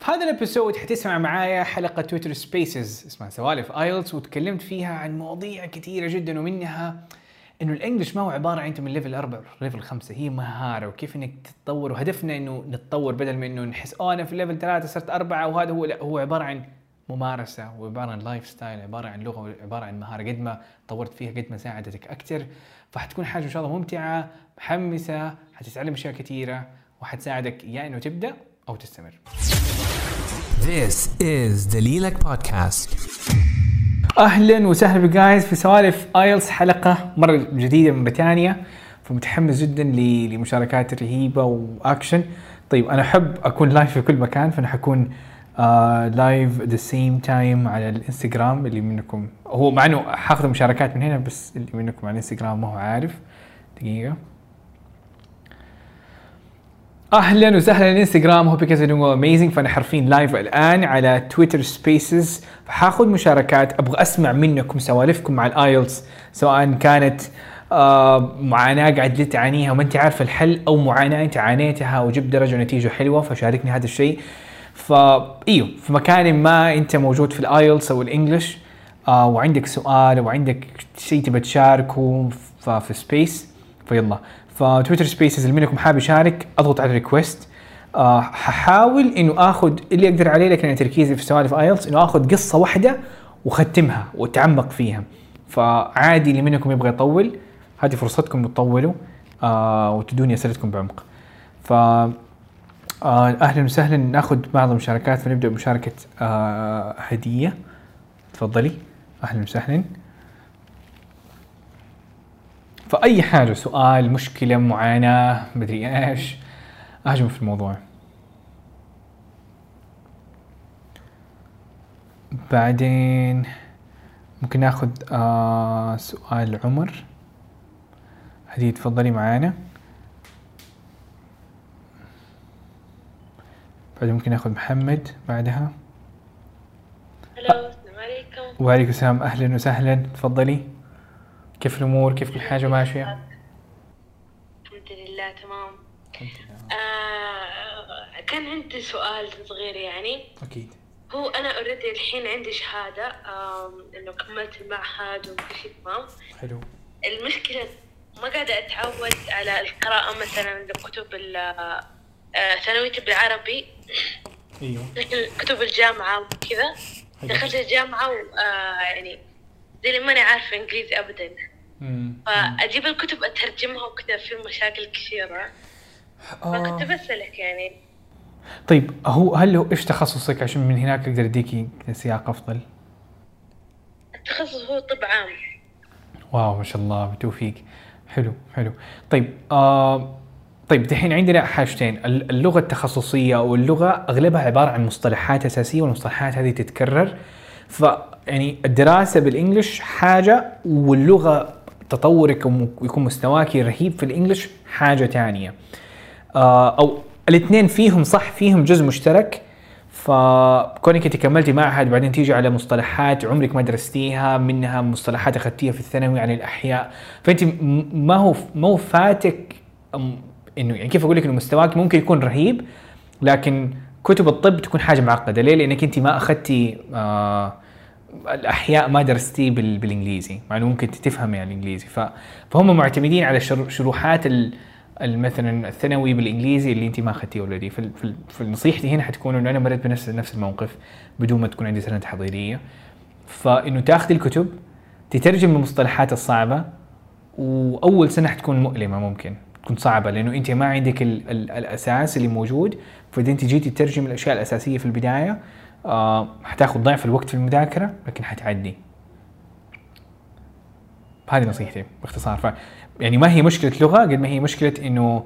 في هذا ال episode حتسمع معايا حلقة Twitter Spaces اسمها سوالف IELTS وتكلمت فيها عن مواضيع كثيرة جدا ومنها إنه ال English ما هو عبارة عن إنت من level أربعة level خمسة هي مهارة وكيف إنك تتطور وهدفنا إنه نتطور بدل من إنه نحس أوه أنا في level ثلاثة صرت أربعة وهذا هو لا هو عبارة عن ممارسة وعبارة عن lifestyle عبارة عن لغة وعبارة عن مهارة قد ما طورت فيها قد ما ساعدتك أكثر. فحتكون حاجة إن شاء الله ممتعة محمسة حتتعلم أشياء كثيرة وحتساعدك يا إنه تبدأ أو تستمر. This is the Lilac Podcast. أهلا وسهلا بجايز في سوالف IELTS حلقة مرة جديدة من بريطانيا فمتحمس جدا ل- لمشاركات رهيبة واكشن طيب أنا أحب أكون live في كل مكان فأنا حكون live the same time على الإنستغرام اللي منكم هو مع إنه حاخذ مشاركات من هنا بس اللي منكم على الإنستغرام ما هو عارف. دقيقة. أهلا وسهلا الانستغرام هو انه amazing فأنا حرفيا live الآن على Twitter Spaces فحاخذ مشاركات أبغى أسمع منكم سوالفكم مع ال IELTS سواء كانت آه معاناة قاعد تعانيها وما أنت عارف الحل أو معاناة أنت عانيتها وجبت درجة ونتيجة حلوة فشاركني هذا الشيء. فا إيوه في مكان ما أنت موجود في ال IELTS أو ال English آه وعندك سؤال أو عندك شيء تبى تشاركه في space ف يلا. ف Twitter Spaces اللي منكم حابب يشارك أضغط على request آه ححاول إنه آخذ اللي أقدر عليه لكن أنا تركيزي في سوالف IELTS إنه آخذ قصة واحدة واختمها واتعمق فيها. فعادي اللي منكم يبغى يطول هذه فرصتكم تطولوا آه وتدوني أسئلتكم بعمق. ف آه أهلا وسهلا نأخذ بعض المشاركات فنبدا بمشاركة آه هدية. تفضلي. أهلا وسهلا. فأي حاجة سؤال مشكلة معاناة مدري إيش أهجم في الموضوع. بعدين ممكن ناخذ آه سؤال عمر. هدي تفضلي معانا. بعدين ممكن ناخذ محمد بعدها. ألو السلام عليكم. وعليكم السلام أهلا وسهلا. تفضلي. كيف الأمور؟ كيف كل حاجة ماشيه الحمد لله تمام. آه كان عندي سؤال صغير يعني. أكيد. هو أنا اوريدي الحين عندي شهادة آم، إنه كملت المعهد وكل شيء تمام. حلو. المشكلة ما قاعدة أتعود على القراءة مثلا لكتب آه، ثانويتي بالعربي. أيوه. لكن كتب الجامعة وكذا. دخلت الجامعة وآه يعني زي اللي ماني عارفة إنجليزي ابدا. فأجيب الكتب أترجمها وكذا في مشاكل كثيرة. فكنت آه. بسألك يعني. طيب هو هل هو إيش تخصصك عشان من هناك أقدر اديكي سياق أفضل؟ التخصص هو طب عام. واو ما شاء الله بالتوفيق. حلو حلو. طيب آه طيب دحين عندنا حاجتين. ال- اللغة التخصصية أو اللغة أغلبها عبارة عن مصطلحات أساسية والمصطلحات هذه تتكرر. ف يعني الدراسة بالإنجلش حاجة واللغة تطورك ويكون مستواك رهيب في الانجلش حاجة ثانية آه أو الاثنين فيهم صح فيهم جزء مشترك. فكونك أنت كملتي معهد بعدين تيجي على مصطلحات عمرك ما درستيها منها مصطلحات أخذتيها في الثانوي عن الأحياء. فأنت ما هو ما هو فاتك إنه يعني كيف أقول لك إنه مستواك ممكن يكون رهيب لكن كتب الطب تكون حاجة معقدة. ليه؟ لأنك أنت ما أخذتي آه الأحياء ما درستيه بال- بالإنجليزي مع إنه ممكن تفهمي يعني الإنجليزي. فهم معتمدين على شر- شروحات مثلا الثانوي بالإنجليزي اللي انت ما أخذتيه اوريدي فنصيحتي هنا حتكون إنه أنا مريت بنفس نفس الموقف بدون ما تكون عندي سنه تحضيريه فانه تاخذي الكتب تترجم المصطلحات الصعبة وأول سنة حتكون مؤلمة ممكن تكون صعبة لأنه انت ما عندك ال ال الأساس اللي موجود. فإذا انت جيتي تترجم الأشياء الأساسية في البداية آه حتاخذ ضعف الوقت في المذاكرة لكن حتعدي. هذه نصيحتي باختصار. ف يعني ما هي مشكلة لغة قد ما هي مشكلة إنه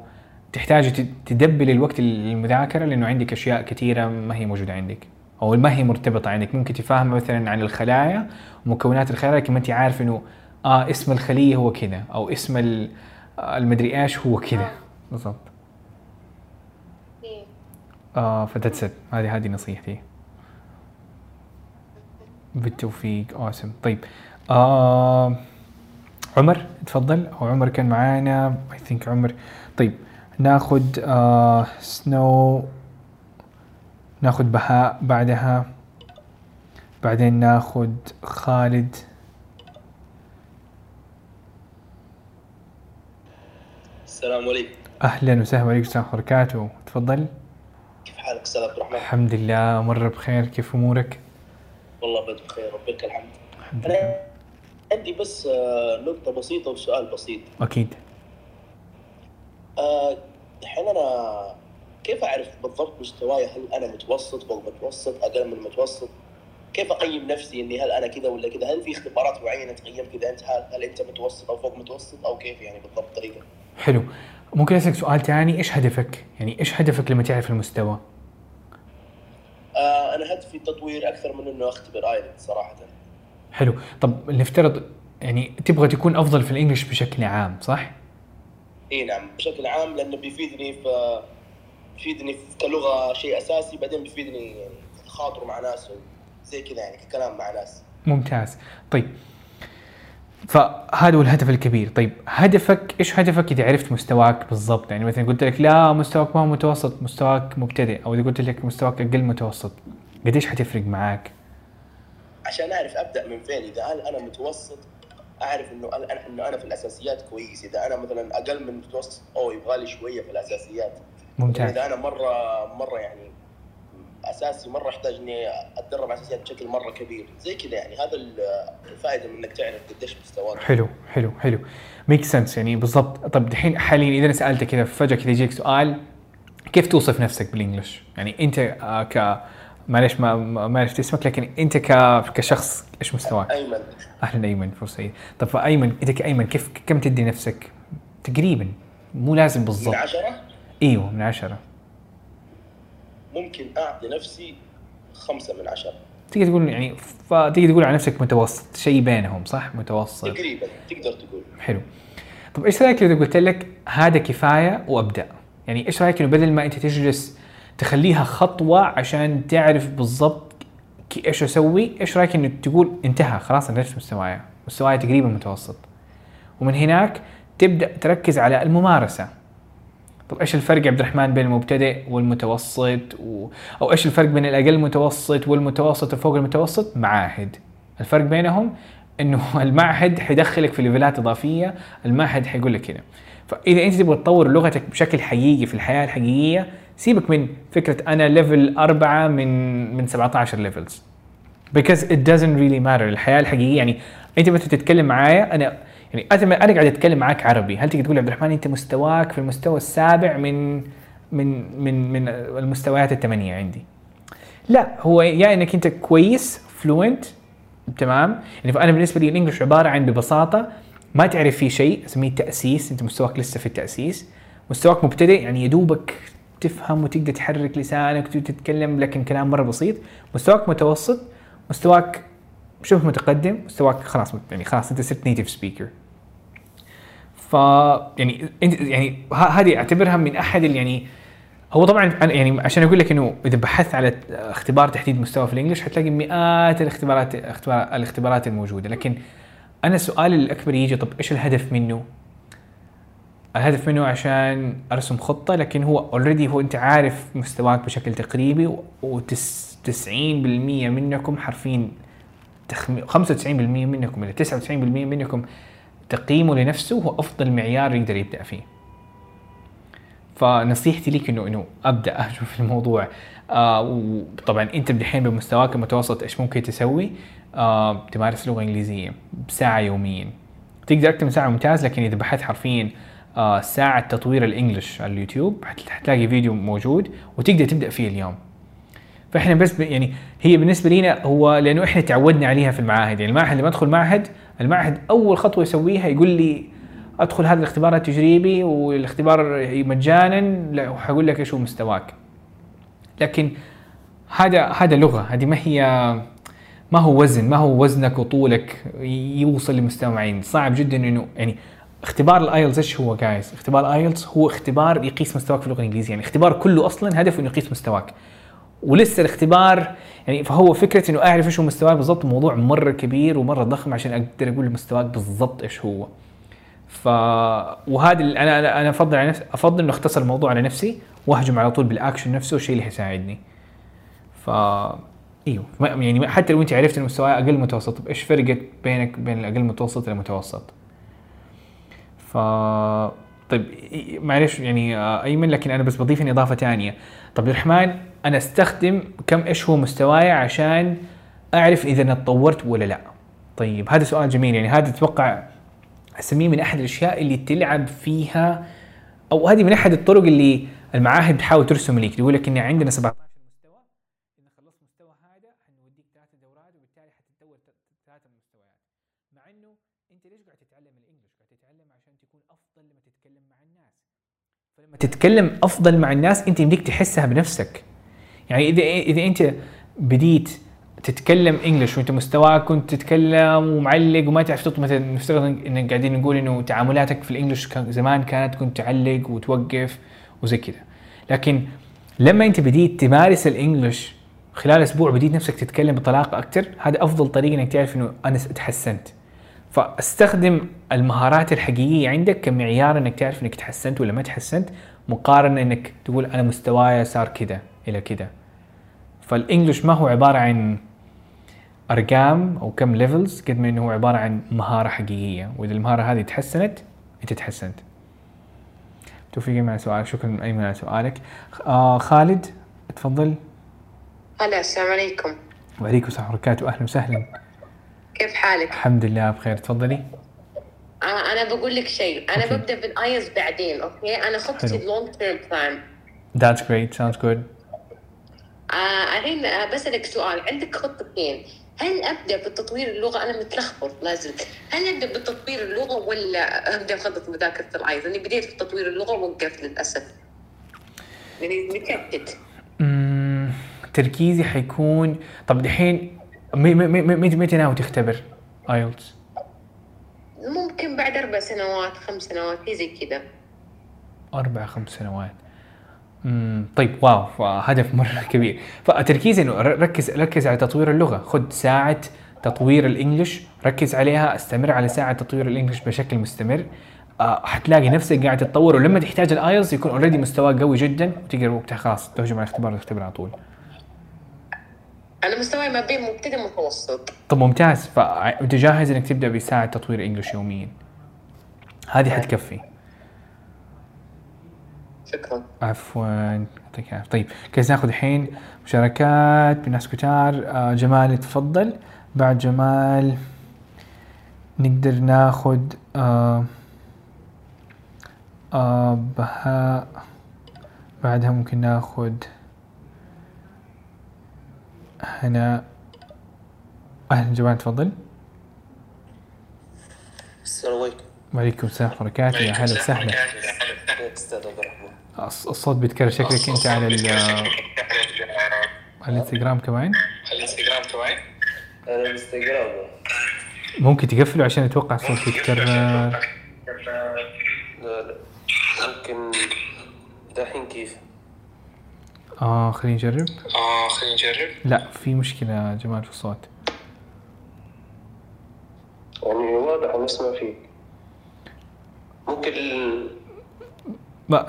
تحتاجي تد- تدبلي الوقت للمذاكره لأنه عندك أشياء كثيرة ما هي موجودة عندك. أو ما هي مرتبطة عندك. ممكن تفهم مثلا عن الخلايا ومكونات الخلايا لكن ما أنت عارف إنه آه اسم الخلية هو كذا أو اسم آه، المدري إيش هو كذا. بالضبط. إيه. آه فذاتس هذه هذه نصيحتي. بالتوفيق. اوسم طيب. آه عمر تفضل. أو عمر كان معانا. اي ثينك عمر. طيب. ناخذ آه سنو ناخذ بهاء بعدها. بعدين ناخذ خالد. السلام عليكم. أهلا وسهلا عليكم. السلام ورحمه وبركاته تفضل. كيف حالك أستاذ عبد الرحمن؟ الحمد لله. مره بخير. كيف أمورك؟ والله بدر بخير ربك الحمد. الحمد لله. عندي بس آه، نقطة بسيطة وسؤال بسيط. أكيد. آه، الحين أنا كيف أعرف بالضبط مستواي؟ هل أنا متوسط فوق متوسط أقل من المتوسط؟ كيف أقيم نفسي إني هل أنا كذا ولا كذا؟ هل في اختبارات معينة تقيم كذا؟ أنت هل, هل أنت متوسط أو فوق متوسط؟ أو كيف يعني بالضبط طريقة؟ حلو. ممكن أسألك سؤال ثاني إيش هدفك؟ يعني إيش هدفك لما تعرف المستوى؟ آه، أنا هدفي التطوير أكثر من إنه أختبر ايلت صراحة. حلو. طب نفترض يعني تبغى تكون أفضل في الإنجليش بشكل عام صح؟ إي نعم بشكل عام لأنه بيفيدني في بيفيدني في كلغة شيء أساسي بعدين بيفيدني يعني في التخاطر مع ناس زي كذا يعني ككلام مع ناس. ممتاز. طيب فهذا هو الهدف الكبير. طيب هدفك إيش هدفك إذا عرفت مستواك بالضبط؟ يعني مثلا قلت لك لا مستواك ما هو متوسط مستواك مبتدئ. أو إذا قلت لك مستواك أقل متوسط قديش حتفرق معاك؟ عشان أعرف أبدأ من فين. إذا أنا أنا متوسط أعرف إنه أنا إنه أنا في الأساسيات كويس. إذا أنا مثلا أقل من المتوسط أو يبغى لي شوية في الأساسيات. ممتاز. إذا أنا مرة مرة يعني أساسي مرة أحتاج إني أتدرب على اساسيات بشكل مرة كبير. زي كذا يعني هذا الفائدة من إنك تعرف قديش مستواك. حلو حلو حلو. ميك سنس يعني. بالضبط. طب دحين حاليا إذا أنا سألتك كذا فجأة كذا يجيك سؤال كيف توصف نفسك بالإنجلش؟ يعني أنت ك معلش ما ما عرفت اسمك لكن أنت ك كشخص إيش مستواك؟ أيمن. أهلا أيمن فرصه سعيد طب فأيمن أنت كأيمن كيف كم تدي نفسك؟ تقريبا. مو لازم من بالضبط عشرة؟ إيوه من عشرة. ممكن أعطي نفسي خمسة من عشرة. تقدر تقول يعني فتقدر تقول على نفسك متوسط شيء بينهم صح؟ متوسط. تقريبا تقدر تقول. حلو. طب إيش رأيك لو قلت لك هذا كفاية وأبدأ؟ يعني إيش رأيك إنه بدل ما أنت تجلس تخليها خطوة عشان تعرف بالضبط إيش أسوي إيش رأيك إنه تقول انتهى خلاص أنا عرفت مستواي مستواي تقريبا متوسط. ومن هناك تبدأ تركز على الممارسة. طب إيش الفرق عبد الرحمن بين المبتدئ والمتوسط؟ و... أو إيش الفرق بين الأقل متوسط والمتوسط وفوق المتوسط؟ معاهد. الفرق بينهم إنه المعهد حيدخلك في ليفلات إضافية المعهد حيقول لك كذا فإذا أنت تبغى تطور لغتك بشكل حقيقي في الحياة الحقيقية سيبك من فكرة أنا level أربعة من من 17 levels because it doesn't really matter. الحياة الحقيقية يعني أنت مثلا تتكلم معايا أنا يعني أنا قاعد أتكلم معاك عربي. هل تقدر تقول عبد الرحمن أنت مستواك في المستوى السابع من من من من المستويات الثمانية عندي؟ لا هو يا إنك أنت كويس fluent تمام؟ يعني فأنا بالنسبة لي ال English عبارة عن ببساطة ما تعرف فيه شيء أسميه تأسيس. أنت مستواك لسه في التأسيس. مستواك مبتدئ يعني يدوبك تفهم وتقدر تحرك لسانك وتتكلم لكن كلام مرة بسيط. مستواك متوسط. مستواك شبه متقدم. مستواك خلاص يعني خلاص أنت صرت native speaker يعني انت يعني هذه أعتبرها من أحد يعني هو طبعا يعني عشان أقول لك إنه إذا بحثت على اختبار تحديد مستوى في الإنجليش حتلاقي مئات الاختبارات اختبار الاختبارات الموجودة لكن أنا السؤال الأكبر يجي طب إيش الهدف منه؟ الهدف منه عشان أرسم خطة لكن هو اوريدي هو أنت عارف مستواك بشكل تقريبي و90% منكم حرفين تخمي 95% منكم إلى 99% منكم تقييمه لنفسه هو أفضل معيار يقدر يبدأ فيه. فنصيحتي لك انه إنه أبدأ أشوف الموضوع آه وطبعا أنت دحين بمستواك المتوسط إيش ممكن تسوي؟ آه تمارس لغة إنجليزية بساعة يوميا. تقدر أكثر من ساعة ممتاز لكن إذا بحثت حرفيا آه ساعة تطوير الإنجليش على اليوتيوب حت- حتلاقي فيديو موجود وتقدر تبدأ فيه اليوم. فإحنا بس يعني هي بالنسبة لنا هو لأنه إحنا تعودنا عليها في المعاهد يعني المعهد لما أدخل معهد المعهد أول خطوة يسويها يقول لي أدخل هذا الاختبار التجريبي والاختبار مجانا وحقول لك إيش هو مستواك. لكن هذا هذا لغة هذه ما هي ما هو وزن ما هو وزنك وطولك يوصل لمستوى معين. صعب جدا إنه يعني اختبار ال IELTS إيش هو guys اختبار ال IELTS هو اختبار يقيس مستواك في اللغة الإنجليزية. يعني اختبار كله أصلا هدفه إنه يقيس مستواك. ولسه الاختبار يعني فهو فكرة إنه أعرف إيش هو مستواك بالضبط موضوع مرة كبير ومرة ضخم عشان أقدر أقول مستواك بالضبط إيش هو. ف وهذا أنا أنا أنا أفضل على نفسي أفضل إنه أختصر الموضوع على نفسي وأهجم على طول بالأكشن نفسه الشيء اللي حيساعدني. ف إيوه يعني حتى لو أنت عرفت إن مستواي أقل متوسط إيش فرقت بينك بين الأقل متوسط والمتوسط ف طيب معلش يعني آه، أيمن لكن أنا بس بضيف إضافة ثانية طب الرحمن أنا أستخدم كم إيش هو مستواي عشان أعرف إذا أنا اتطورت ولا لا؟ طيب هذا سؤال جميل. يعني هذا أتوقع أسميه من أحد الأشياء اللي تلعب فيها أو هذه من أحد الطرق اللي المعاهد بتحاول ترسم لك تقول لك ان عندنا 17 مستوى اذا خلصت مستوى هذا حنوديك ثلاث دورات وبالتالي حتتطور ثلاث مستويات مع انه انت ليش قاعد تتعلم الانجليش قاعد تتعلم عشان تكون افضل لما تتكلم مع الناس فلما تتكلم أفضل مع الناس أنت يمديك تحسها بنفسك. يعني إذا إذا أنت بديت تتكلم انجلش وأنت مستواك كنت تتكلم ومعلق وما تعرف تطلب مثلا نفترض انك قاعدين نقول إنه تعاملاتك في الانجلش زمان كانت كنت تعلق وتوقف وزي كذا. لكن لما أنت بديت تمارس الانجلش خلال أسبوع بديت نفسك تتكلم بطلاقة أكثر هذا أفضل طريقة إنك تعرف إنه أنا تحسنت. فأستخدم المهارات الحقيقية عندك كمعيار إنك تعرف إنك تحسنت ولا ما تحسنت مقارنة إنك تقول أنا مستواي صار كذا إلى كذا فالانجلش ما هو عبارة عن أرقام أو كم ليفلز قد ما إنه هو عبارة عن مهارة حقيقية. وإذا المهارة هذه تحسنت أنت تحسنت. توفيقي مع سؤالك. شكرا أيمن على سؤالك. آه خالد تفضل. هلا السلام عليكم. وعليكم السلام ورحمة الله وبركاته. أهلا وسهلا. كيف حالك؟ الحمد لله بخير. تفضلي. أنا بقول لك شيء أنا okay. ببدأ بال IELTS بعدين okay؟ أنا خطتي حلو. ال long term plan That's great. Sounds good. آه الحين آه بسألك سؤال. عندك خطتين هل أبدأ بتطوير اللغة؟ أنا متلخبط لازلت هل أبدأ بتطوير اللغة ولا أبدأ بخطة مذاكرة ال IELTS أنا بديت في تطوير اللغة ووقفت للأسف. يعني متأكد؟ مم، تركيزي حيكون طب دحين متى ناوي تختبر؟ IELTS ممكن بعد أربع سنوات خمس سنوات هي زي كذا. أربع خمس سنوات. مم. طيب wow هدف مرة كبير. فتركيز إنه ركز ركز على تطوير اللغة. خذ ساعة تطوير ال English ركز عليها استمر على ساعة تطوير ال English بشكل مستمر. آه حتلاقي نفسك قاعد تتطور ولما تحتاج ال IELTS يكون already مستواك قوي جدا وتقدر وقتها خلاص تهجم على الاختبار وتختبر على طول. أنا مستواي ما بين مبتدئ متوسط طب ممتاز. فانت جاهز إنك تبدأ بساعة تطوير انجليش يوميا؟ هذه حتكفي. شكرا. عفوا. يعطيك العافية. طيب كيف نأخذ الحين مشاركات من ناس كتار. آه جمال تفضل بعد جمال نقدر نأخذ آه آه بهاء. بعدها ممكن نأخذ هنا. أهلا جمال تفضل. السلام عليكم. وعليكم السلام ورحمة الله وبركاته. يا هلا وسهلا. الصوت بيتكرر شكلك أنت على ال- على الانستغرام كمان. أنا انستغرام ممكن تقفله عشان أتوقع الصوت يتكرر لا لا. ممكن. دحين كيف؟ آه خلينا نجرب؟ آه خلينا نجرب؟ لا في مشكلة جمال في الصوت يعني واضح نسمع فيك. ممكن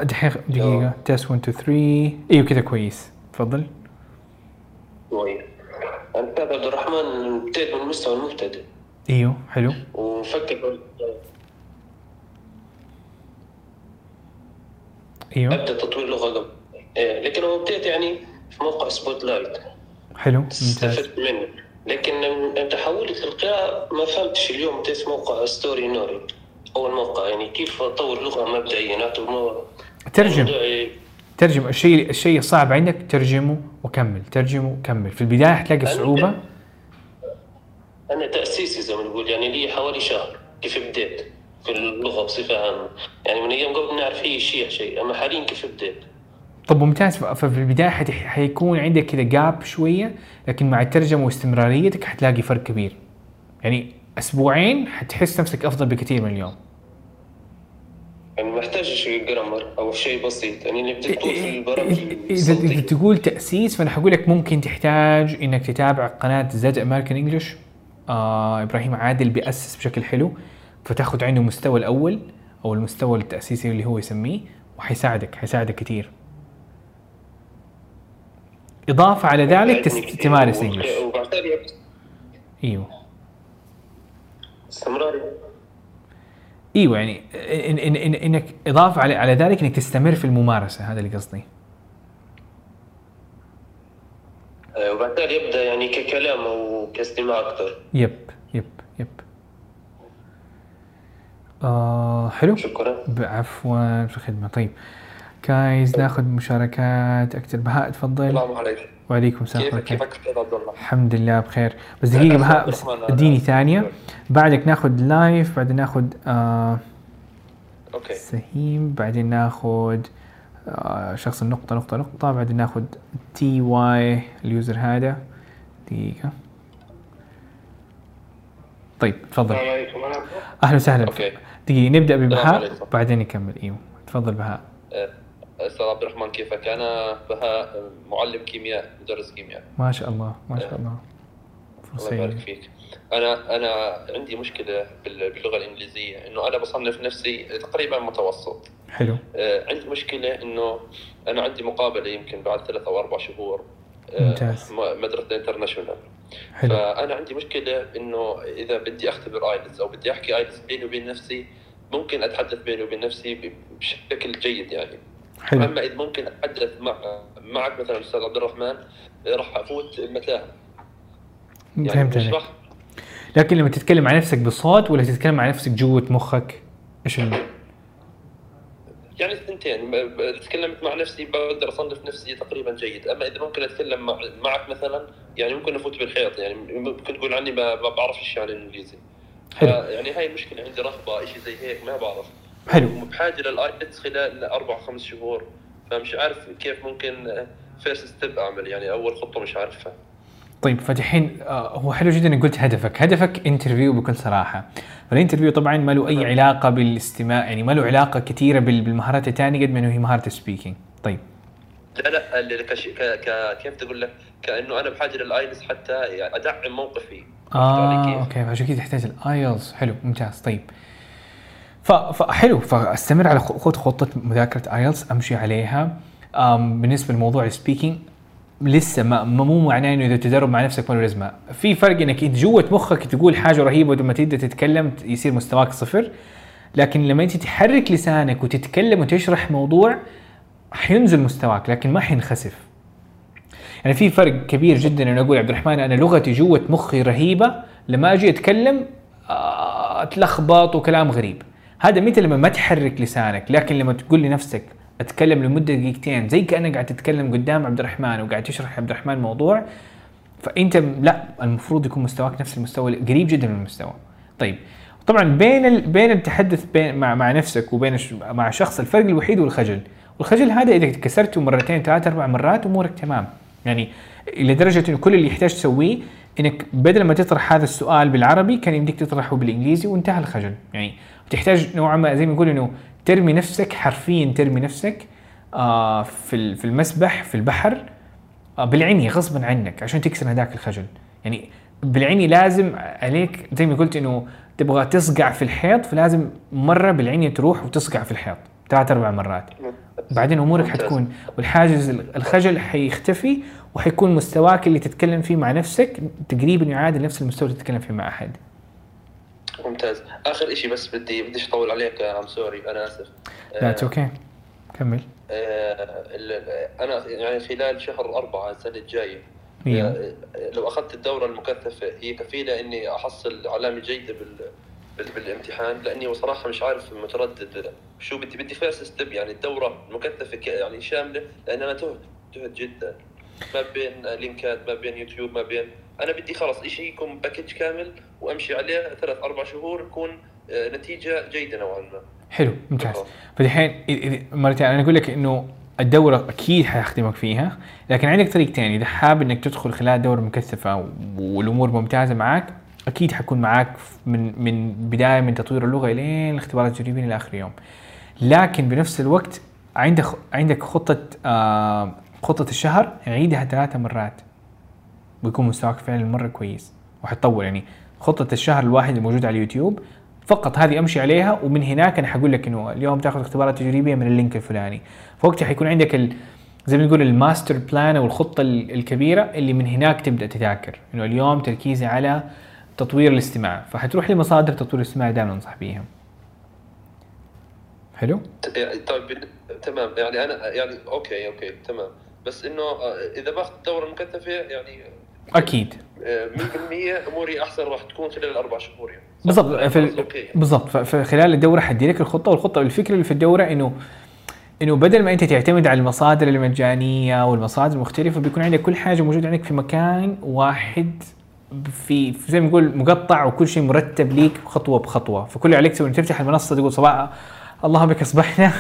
دحين دقيقة. تيست 1 2 3 أيوه كذا كويس. تفضل. شوية أستاذ عبد الرحمن ابتديت من المستوى المبتدئ. أيوه حلو. ومفكر أيوه. أبدأ تطوير لغة قبل. لكن هو ابتديت يعني في موقع Spotlight حلو استفدت منه. لكن لما تحولت للقراءة ما فهمتش اليوم ابتديت موقع Storynory أول موقع يعني كيف أطور لغة مبدئيا؟ ترجم. موضوع ترجم. الشيء الشيء الصعب عندك ترجمه وكمل ترجمه وكمل. في البداية حتلاقي صعوبة. أنا تأسيسي زي ما نقول يعني لي حوالي شهر كيف بديت في اللغة بصفة عامة. يعني من أيام قبل نعرف أي شيء شيء. أما حاليا كيف بديت؟ طب ممتاز. ففي البداية حت- حيكون عندك كذا جاب شوية لكن مع الترجمة واستمراريتك حتلاقي فرق كبير. يعني أسبوعين حتحس نفسك أفضل بكثير من اليوم. يعني ما محتاج شيء جرامر أو شيء بسيط. يعني نبدأ طول في البرامج اذا إذا الصوتية. تقول تأسيس فأنا حقول لك ممكن تحتاج إنك تتابع قناة زد امريكان انجلش آه إبراهيم عادل بيأسس بشكل حلو. فتاخذ عنده المستوى الأول أو المستوى التأسيسي اللي هو يسميه وحيساعدك حيساعدك كثير إضافة على ذلك يساعدني تس- كثير. تمارس وبالتالي إيوه. استمرار. إيوه يعني إن إن إن إنك إضافة على على ذلك إنك تستمر في الممارسة هذا اللي قصدي. آه، وبالتالي يبدأ يعني ككلام أو كاستماع أكثر yep yep yep. آه حلو. شكرا. عفوا في الخدمة. طيب. guys ناخذ مشاركات أكثر. بهاء تفضل. السلام عليكم. وعليكم السلام. كيف. كيفك أستاذ عبد الله؟ الحمد لله بخير. بس دقيقة أهلا بهاء بس. اديني ثانية. بعدك ناخذ live بعدين ناخذ آه okay. سهيم بعدين ناخذ آه شخص النقطة نقطة نقطة. بعدين ناخذ TY ال user هذا. دقيقة. طيب تفضل. أهلا وسهلا. okay. دقيقة نبدأ السلام ببهاء. بعدين نكمل. إيوه تفضل بهاء. أستاذ عبد الرحمن كيفك؟ أنا بهاء معلم كيمياء مدرس كيمياء. ما شاء الله ما شاء الله. الله يبارك. فيك. أنا أنا عندي مشكلة بال- باللغة الإنجليزية إنه أنا بصنف نفسي تقريبا متوسط. حلو. آه، عندي مشكلة إنه أنا عندي مقابلة يمكن بعد ثلاث أو أربع شهور آه، ممتاز. مدرسة international حلو. فأنا عندي مشكلة إنه إذا بدي أختبر IELTS أو بدي أحكي IELTS بيني وبين نفسي ممكن أتحدث بيني وبين نفسي بشكل جيد يعني. حلو. أما إذا ممكن اتحدث مع معك مثلا أستاذ عبد الرحمن راح أفوت متاهه يعني فهمت مش راح لكن لما تتكلم مع نفسك بصوت ولا تتكلم مع نفسك جوة مخك إيش يعني الثنتين. تكلمت مع نفسي بقدر أصنف نفسي تقريبا جيد. أما إذا ممكن أتكلم مع معك مثلا يعني ممكن أفوت بالحيط. يعني ممكن تقول عني ما ما بعرف شيء عن الإنجليزي. حلو. يعني هاي المشكلة عندي رغبه شيء زي هيك ما بعرف. حلو. وبحاجه لل IELTS خلال أربع خمس شهور فمش عارف كيف ممكن first step أعمل يعني أول خطوة مش عارفها. طيب فدحين آه، هو حلو جدا إنك قلت هدفك، هدفك interview بكل صراحة، فال interview طبعا ما له أي علاقة بالاستماع يعني ما له علاقة كثيرة بال- بالمهارات الثانية قد ما إنه هي مهارة ال speaking، طيب. لا لا كش... ك... ك... كيف تقول لك كأنه أنا بحاجه لل IELTS حتى يعني أدعم موقفي. آه؟ okay فعشان كذا تحتاج ال IELTS حلو ممتاز. طيب. فحلو فاستمر على خذ خطة مذاكرة IELTS أمشي عليها. بالنسبة لموضوع ال speaking لسه ما مو معناه إنه إذا تدرب مع نفسك ما له لازمة. في فرق إنك جوة مخك تقول حاجة رهيبة ولما تبدا تتكلم يصير مستواك صفر. لكن لما أنت تحرك لسانك وتتكلم وتشرح موضوع حينزل مستواك لكن ما حينخسف. يعني في فرق كبير جدا إنه أقول عبد الرحمن أنا لغتي جوة مخي رهيبة لما أجي أتكلم آه، أتلخبط وكلام غريب. هذا متى لما ما تحرك لسانك لكن لما تقول لنفسك أتكلم لمدة دقيقتين زي كأنك قاعد تتكلم قدام عبد الرحمن وقاعد تشرح عبد الرحمن موضوع فأنت لا المفروض يكون مستواك نفس المستوى قريب جدا من المستوى. طيب طبعا بين ال... بين التحدث بين مع مع نفسك وبين الش... مع شخص الفرق الوحيد هو الخجل. والخجل هذا إذا كسرته مرتين ثلاث أربع مرات أمورك تمام. يعني لدرجة انه كل اللي يحتاج تسويه إنك بدل ما تطرح هذا السؤال بالعربي كان يمديك تطرحه بالإنجليزي وانتهى الخجل. يعني تحتاج نوعا ما زي ما نقول إنه ترمي نفسك حرفيا ترمي نفسك آه في في المسبح في البحر آه، بالعيني غصبا عنك عشان تكسر هذاك الخجل. يعني بالعيني لازم عليك زي ما قلت إنه تبغى تصقع في الحيط فلازم مرة بالعيني تروح وتصقع في الحيط ثلاث أربع مرات. بعدين أمورك. حتكون والحاجز الخجل حيختفي وحيكون مستواك اللي تتكلم فيه مع نفسك تقريبا يعادل نفس المستوى اللي تتكلم فيه مع أحد. ممتاز. آخر شيء بس بدي بديش أطول عليك I'm sorry أنا آسف. لا it's okay كمل. آه، أنا يعني خلال شهر أربعة السنة الجاية أيوه آه، لو أخذت الدورة المكثفة هي كفيلة إني أحصل علامة جيدة بال بال- بالامتحان لأني بصراحه مش عارف متردد شو بدي بدي first step يعني الدورة المكثفة يعني شاملة لأن أنا تهت تهت جدا. ما بين لينكات ما بين يوتيوب ما بين أنا بدي خلص شيء يكون package كامل وأمشي عليه ثلاث أربع شهور يكون آه، نتيجة جيدة نوعا ما. حلو ممتاز. إذ- إذ- مرتين أنا أقول لك إنه الدورة أكيد حيخدمك فيها، لكن عندك طريق تاني. إذا حاب إنك تدخل خلال دورة مكثفة والأمور ممتازة معاك، أكيد حكون معاك من من بداية من تطوير اللغة إلين الاختبارات التجريبية إلى آخر يوم. لكن بنفس الوقت عندك عندك خطة آه خطة الشهر عيدها ثلاثة مرات. بيكون مستواك فعلا مرة كويس. وحتطور يعني. خطة الشهر الواحد الموجودة على اليوتيوب فقط هذه أمشي عليها ومن هناك أنا حقول لك إنه اليوم تأخذ اختبارات تجريبية من ال link الفلاني. فوقتها حيكون عندك ال زي ما نقول ال master plan أو الخطة ال- الكبيرة اللي من هناك تبدأ تذاكر. إنه اليوم تركيزي على تطوير الاستماع. فحتروح لمصادر تطوير الاستماع دائما أنصح بيها. حلو؟ يعني طيب تمام. يعني أنا يعني okay okay تمام. بس إنه آه، إذا باخذ الدورة المكثفة يعني أكيد. آه، 100% أموري أحسن راح تكون خلال الأربع شهور يعني؟ بالضبط. في بالضبط. فخلال الدورة حدي لك الخطة والخطة الفكرة اللي في الدورة إنه إنه بدل ما أنت تعتمد على المصادر المجانية والمصادر المختلفة بيكون عندك كل حاجة موجودة عندك في مكان واحد في زي ما نقول مقطع وكل شيء مرتب ليك خطوة بخطوة. فكل اللي عليك تسوي تفتح المنصة تقول صباح اللهم بك اصبحنا.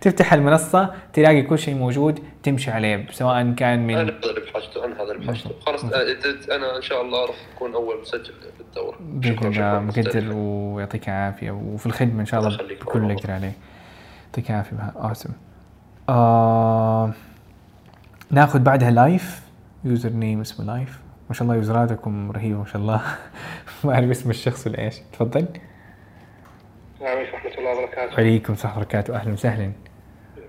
تفتح المنصة تلاقي كل شيء موجود تمشي عليه سواء كان من أنا هذا اللي بحاجته أنا هذا اللي بحاجته خلاص آه، أنا إن شاء الله راح أكون أول مسجل بالدورة. بإذن شكرا الله مقدر. ويعطيك العافية وفي الخدمة إن شاء الله الله بكل اللي. أقدر عليه. يعطيك العافية اوسم آه ناخذ بعدها لايف يوزر نيم اسمه لايف ما شاء الله يوزراتكم رهيبه ما شاء الله. ما أعرف اسم الشخص ولا إيش تفضل. السلام عليكم ورحمة الله وبركاته. عليكم السلام ورحمة الله وبركاته أهلا وسهلا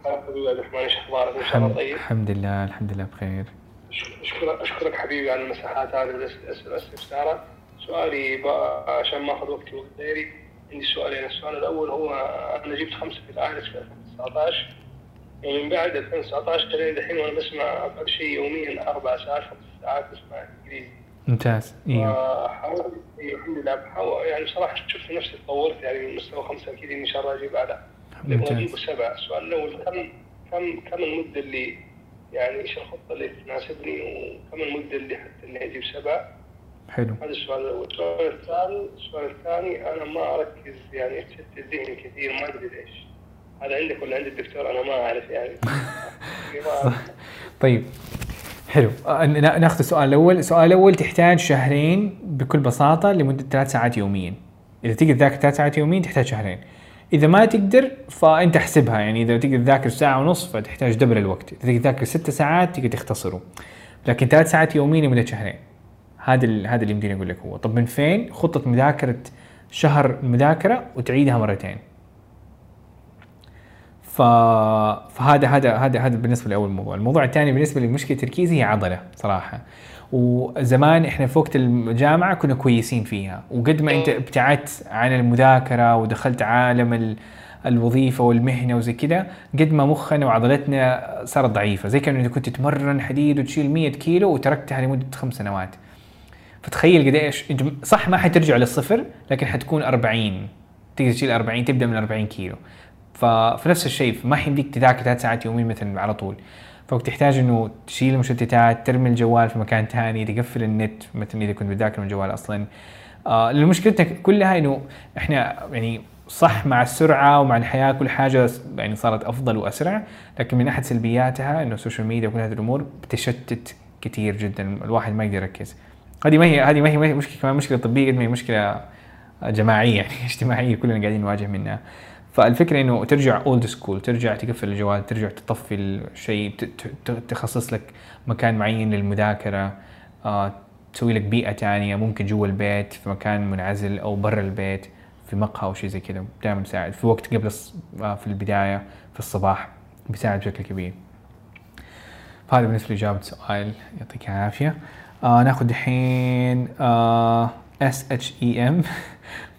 حبيبي عبد الرحمن إيش أخبارك؟ إن شاء الله طيب. الحمد لله الحمد لله بخير اشكرك أشكرك حبيبي على المساحات هذه والاستفسارات. سؤالي عشان ما أخذ وقتي وقت غيري عندي سؤالين، السؤال الأول هو أنا جبت خمسة في الايلتس في 2019 ومن بعد 2019 لين دحين وأنا بسمع أقل شيء يوميا أربع ساعات خمس ساعات بسمع إنجليزي. ممتاز إيوه. حاولت أيوة، الحمد لله بحاول يعني صراحة شفت نفسي تطورت يعني من مستوى خمسة أكيد إن شاء الله أجيب أعلى. ممتاز. أجيب سبع السؤال الأول كم كم كم المدة اللي يعني إيش الخطة اللي تناسبني وكم المدة اللي حتى إني أجيب سبع حلو. هذا السؤال الأول. السؤال الثاني السؤال الثاني أنا ما أركز يعني اتشتت ذهني كثير ما أدري ليش. هذا عندك ولا عند الدكتور؟ أنا ما أعرف يعني. أعرف. طيب حلو. نا- ناخذ السؤال الأول. السؤال الأول تحتاج شهرين بكل بساطة لمدة ثلاث ساعات يوميا. إذا تقدر تذاكر ثلاث ساعات يوميا تحتاج شهرين. إذا ما تقدر فأنت احسبها. يعني إذا تقدر تذاكر ساعة ونص فتحتاج دبل الوقت. إذا تقدر تذاكر ست ساعات تقدر تختصره. لكن ثلاث ساعات يوميا لمدة شهرين. هذا هذا اللي يمديني أقول لك هو. طب من فين خطة مذاكرة شهر المذاكرة وتعيدها مرتين؟ ف... فهذا هذا هذا هذا بالنسبة لأول موضوع، الموضوع الثاني بالنسبة لمشكلة تركيزي هي عضلة صراحة. وزمان إحنا في وقت الجامعة كنا كويسين فيها، وقد ما أنت ابتعدت عن المذاكرة ودخلت عالم ال... الوظيفة والمهنة وزي كذا قد ما مخنا وعضلتنا صارت ضعيفة. زي كأنه كنت تتمرن حديد وتشيل 100 كيلو وتركتها لمدة خمس سنوات. فتخيل قد إيش انت صح ما حترجع للصفر لكن حتكون 40 تقدر تشيل 40 تبدأ من 40 كيلو. فنفس الشيء ما حيمديك تذاكر ثلاث ساعات يوميا مثلا على طول. فبتحتاج إنه تشيل المشتتات ترمي الجوال في مكان ثاني تقفل النت مثلا إذا كنت بتذاكر من الجوال أصلا. آه لأن مشكلتنا كلها إنه إحنا يعني صح مع السرعة ومع الحياة كل حاجة يعني صارت أفضل وأسرع لكن من أحد سلبياتها إنه ال social media وكل هذه الأمور بتشتت كثير جدا الواحد ما يقدر يركز. هذه ما هي هذه ما هي مشكلة كمان مشكلة طبية ما هي مشكلة جماعية يعني اجتماعية كلنا قاعدين نواجه منها. فالفكرة إنه ترجع old school ترجع تقفل الجوال ترجع تطفي الشيء تخصص لك مكان معين للمذاكرة آه، تسوي لك بيئة تانية ممكن جوا البيت في مكان منعزل أو برا البيت في مقهى أو شيء زي كذا دائما يساعد في وقت قبل آه، في البداية في الصباح بيساعد بشكل كبير. فهذا بالنسبة لإجابة السؤال يعطيك العافية. آه ناخذ الحين S H I M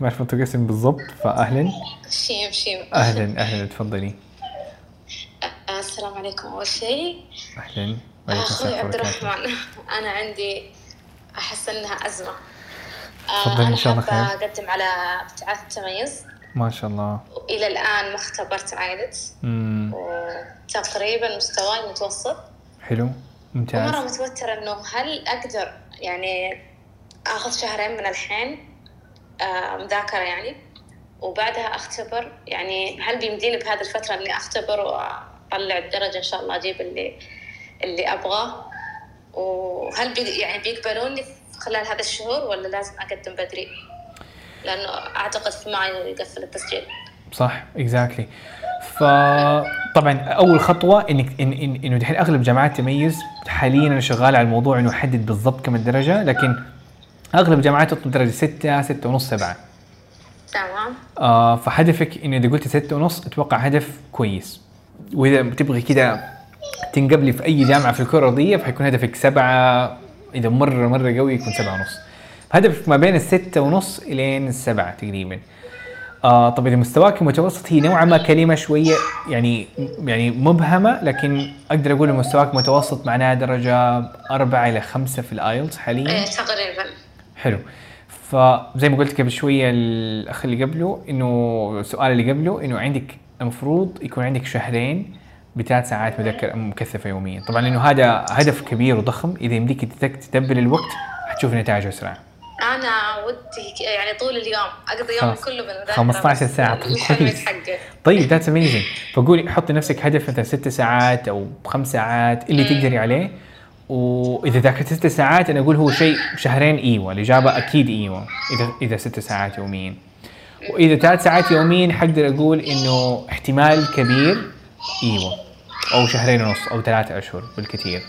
ما أعرف انطق اسم بالضبط فاهلا. شيم شيم. أهلا أهلا تفضلي. آه، السلام عليكم. أول شيء أهلا. السلام عبد. الرحمن أنا عندي أحس إنها أزمة. آه، تفضلي، أنا شاء الله خير. أقدم على ابتعاث التميز. ما شاء الله. وإلى الآن ما اختبرت امم وتقريبا مستواي متوسط. حلو. ممتاز. متوترة إنه هل أقدر يعني آخذ شهرين من الحين؟ مذاكرة يعني. وبعدها أختبر يعني هل بيمديني بهذه الفترة إني أختبر وأطلع الدرجة إن شاء الله أجيب اللي اللي أبغاه؟ وهل بي يعني بيقبلوني خلال هذا الشهور ولا لازم أقدم بدري؟ لأنه أعتقد في مايو يقفل التسجيل. صح exactly فطبعا أول خطوة إنك إن إن إنه دحين أغلب جامعات تميز حاليا أنا شغال على الموضوع إنه احدد بالضبط كم الدرجة لكن أغلب جامعات تطلب درجة 6 6 ونص 7 تمام. آه فهدفك انه إذا قلت ستة ونص أتوقع هدف كويس. وإذا تبغي كذا تنقبلي في أي جامعة في الكرة الأرضية فحيكون هدفك سبعة. إذا مرة مرة قوي يكون سبعة ونص. هدفك ما بين الستة ونص إلين السبعة تقريبا. آه طب إذا مستواك متوسط هي نوعا ما كلمة شوية يعني يعني مبهمة لكن أقدر أقول مستواك متوسط معناها درجة أربعة إلى خمسة في الآيلتس حاليا. إيه، تقريبا. حلو. فزي ما قلت قبل شوية الأخ اللي قبله إنه السؤال اللي قبله إنه عندك المفروض يكون عندك شهرين بثلاث ساعات مذكرة مكثفة يوميا. طبعا لأنه هذا هدف كبير وضخم. إذا يمديك تدبر الوقت حتشوف نتائج أسرع. أنا ودي يعني طول اليوم أقضي يومي. كله بالمذاكرة. 15 بس ساعة، طيب الحلم كويس. طيب that's amazing فقولي حطي نفسك هدف مثلا ست ساعات أو خمس ساعات اللي تقدري عليه. وإذا ذاك ست ساعات أنا أقول هو شيء شهرين إيوه الاجابه أكيد إيوه إذا إذا ست ساعات يوميا وإذا ثلاث ساعات يوميا حقدر أقول إنه احتمال كبير إيوه أو شهرين ونص أو ثلاثة أشهر بالكثير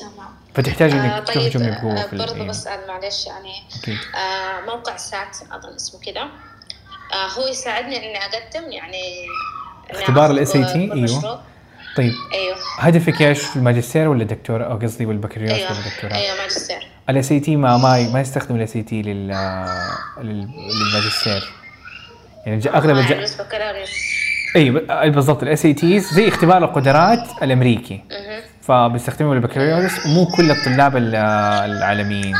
تمام فتحتاج آه انك طيب تهجمي بقوة آه في برضه أيوة. بسأل معلش يعني أكيد آه موقع SAT أظن اسمه كذا آه هو يساعدني إني أقدم يعني اختبار آخذ ال SAT كل أيوه. مشروع. طيب. أيوه. هدفك إيش؟ الماجستير ولا الدكتوراه؟ أو قصدي والبكالوريوس أيوه. ولا الدكتوراه؟ أيوه ماجستير. ال SAT ما ما ما يستخدم ال SAT لل لل- للماجستير. يعني أغلب آه الج... بس بكالوريوس. اي ب- بالضبط. ال SATs زي اختبار القدرات الأمريكي. فبيستخدموا البكالوريوس. ومو كل الطلاب ال- العالميين.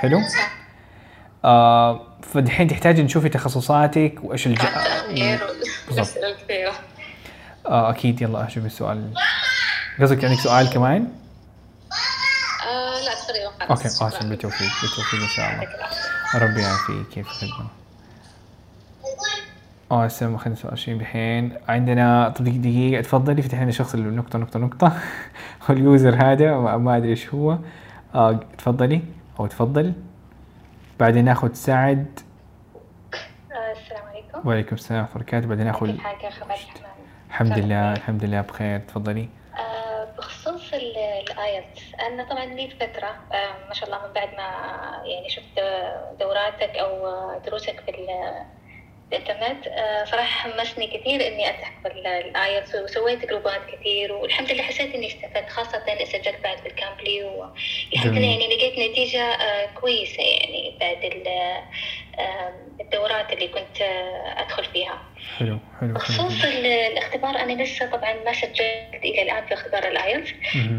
حلو. آه فدحين تحتاج نشوفي تخصصاتك وإيش الج... بالضبط. آه أكيد. يلا أشوف السؤال. قصدك عندك سؤال كمان؟ آه لا تقريبا okay. okay بالتوفيق بالتوفيق إن شاء الله. ربي يعافيك. كيف آه هسه خلينا نسوي شيء الحين. عندنا طب دقيقة, تفضلي فتح لنا الشخص اللي نقطة نقطة نقطة. وال user هذا ما, أدري إيش هو. آه تفضلي أو تفضل. بعدين ناخذ سعد. السلام عليكم. وعليكم السلام ورحمة الله وبركاته. بعدين ناخذ أخبارك حنان الحمد لله الحمد لله بخير تفضلي. آه، بخصوص ال IELTS أنا طبعا لي فترة آه، ما شاء الله من بعد ما يعني شفت دوراتك أو دروسك في ال- الانترنت آه، صراحة حمسني كثير إني التحق بال IELTS وسويت جروبات كثير والحمد لله حسيت إني استفدت خاصة إني سجلت بعد بال Cambly والحمد لله. يعني لقيت نتيجة آه، كويسة يعني بعد آه، الدورات اللي كنت أدخل فيها حلو حلو بخصوص ال- الاختبار أنا لسه طبعا ما سجلت إلى الآن في اختبار ال IELTS.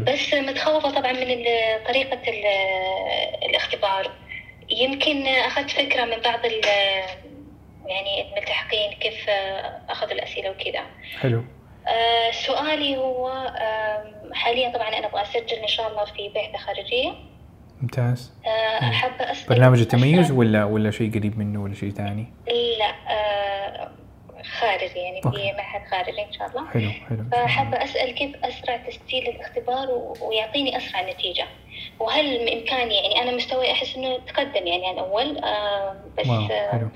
بس متخوفة طبعا من طريقة ال- الاختبار يمكن أخذت فكرة من بعض يعني الملتحقين كيف اخذوا الأسئلة وكذا. حلو. آه، سؤالي هو حاليا طبعا أنا أبغى أسجل إن شاء الله في بعثة خارجية. ممتاز. آه، حابه أسأل برنامج التميز ولا ولا شيء قريب منه ولا شيء ثاني؟ لا آه، خارجي يعني أوكي. في معهد خارجي إن شاء الله. حلو حلو. فحابة أسأل كيف أسرع تسجيل الاختبار و- ويعطيني أسرع نتيجة. وهل بإمكاني يعني أنا مستواي أحس إنه تقدم يعني عن أول آه بس واو حلو.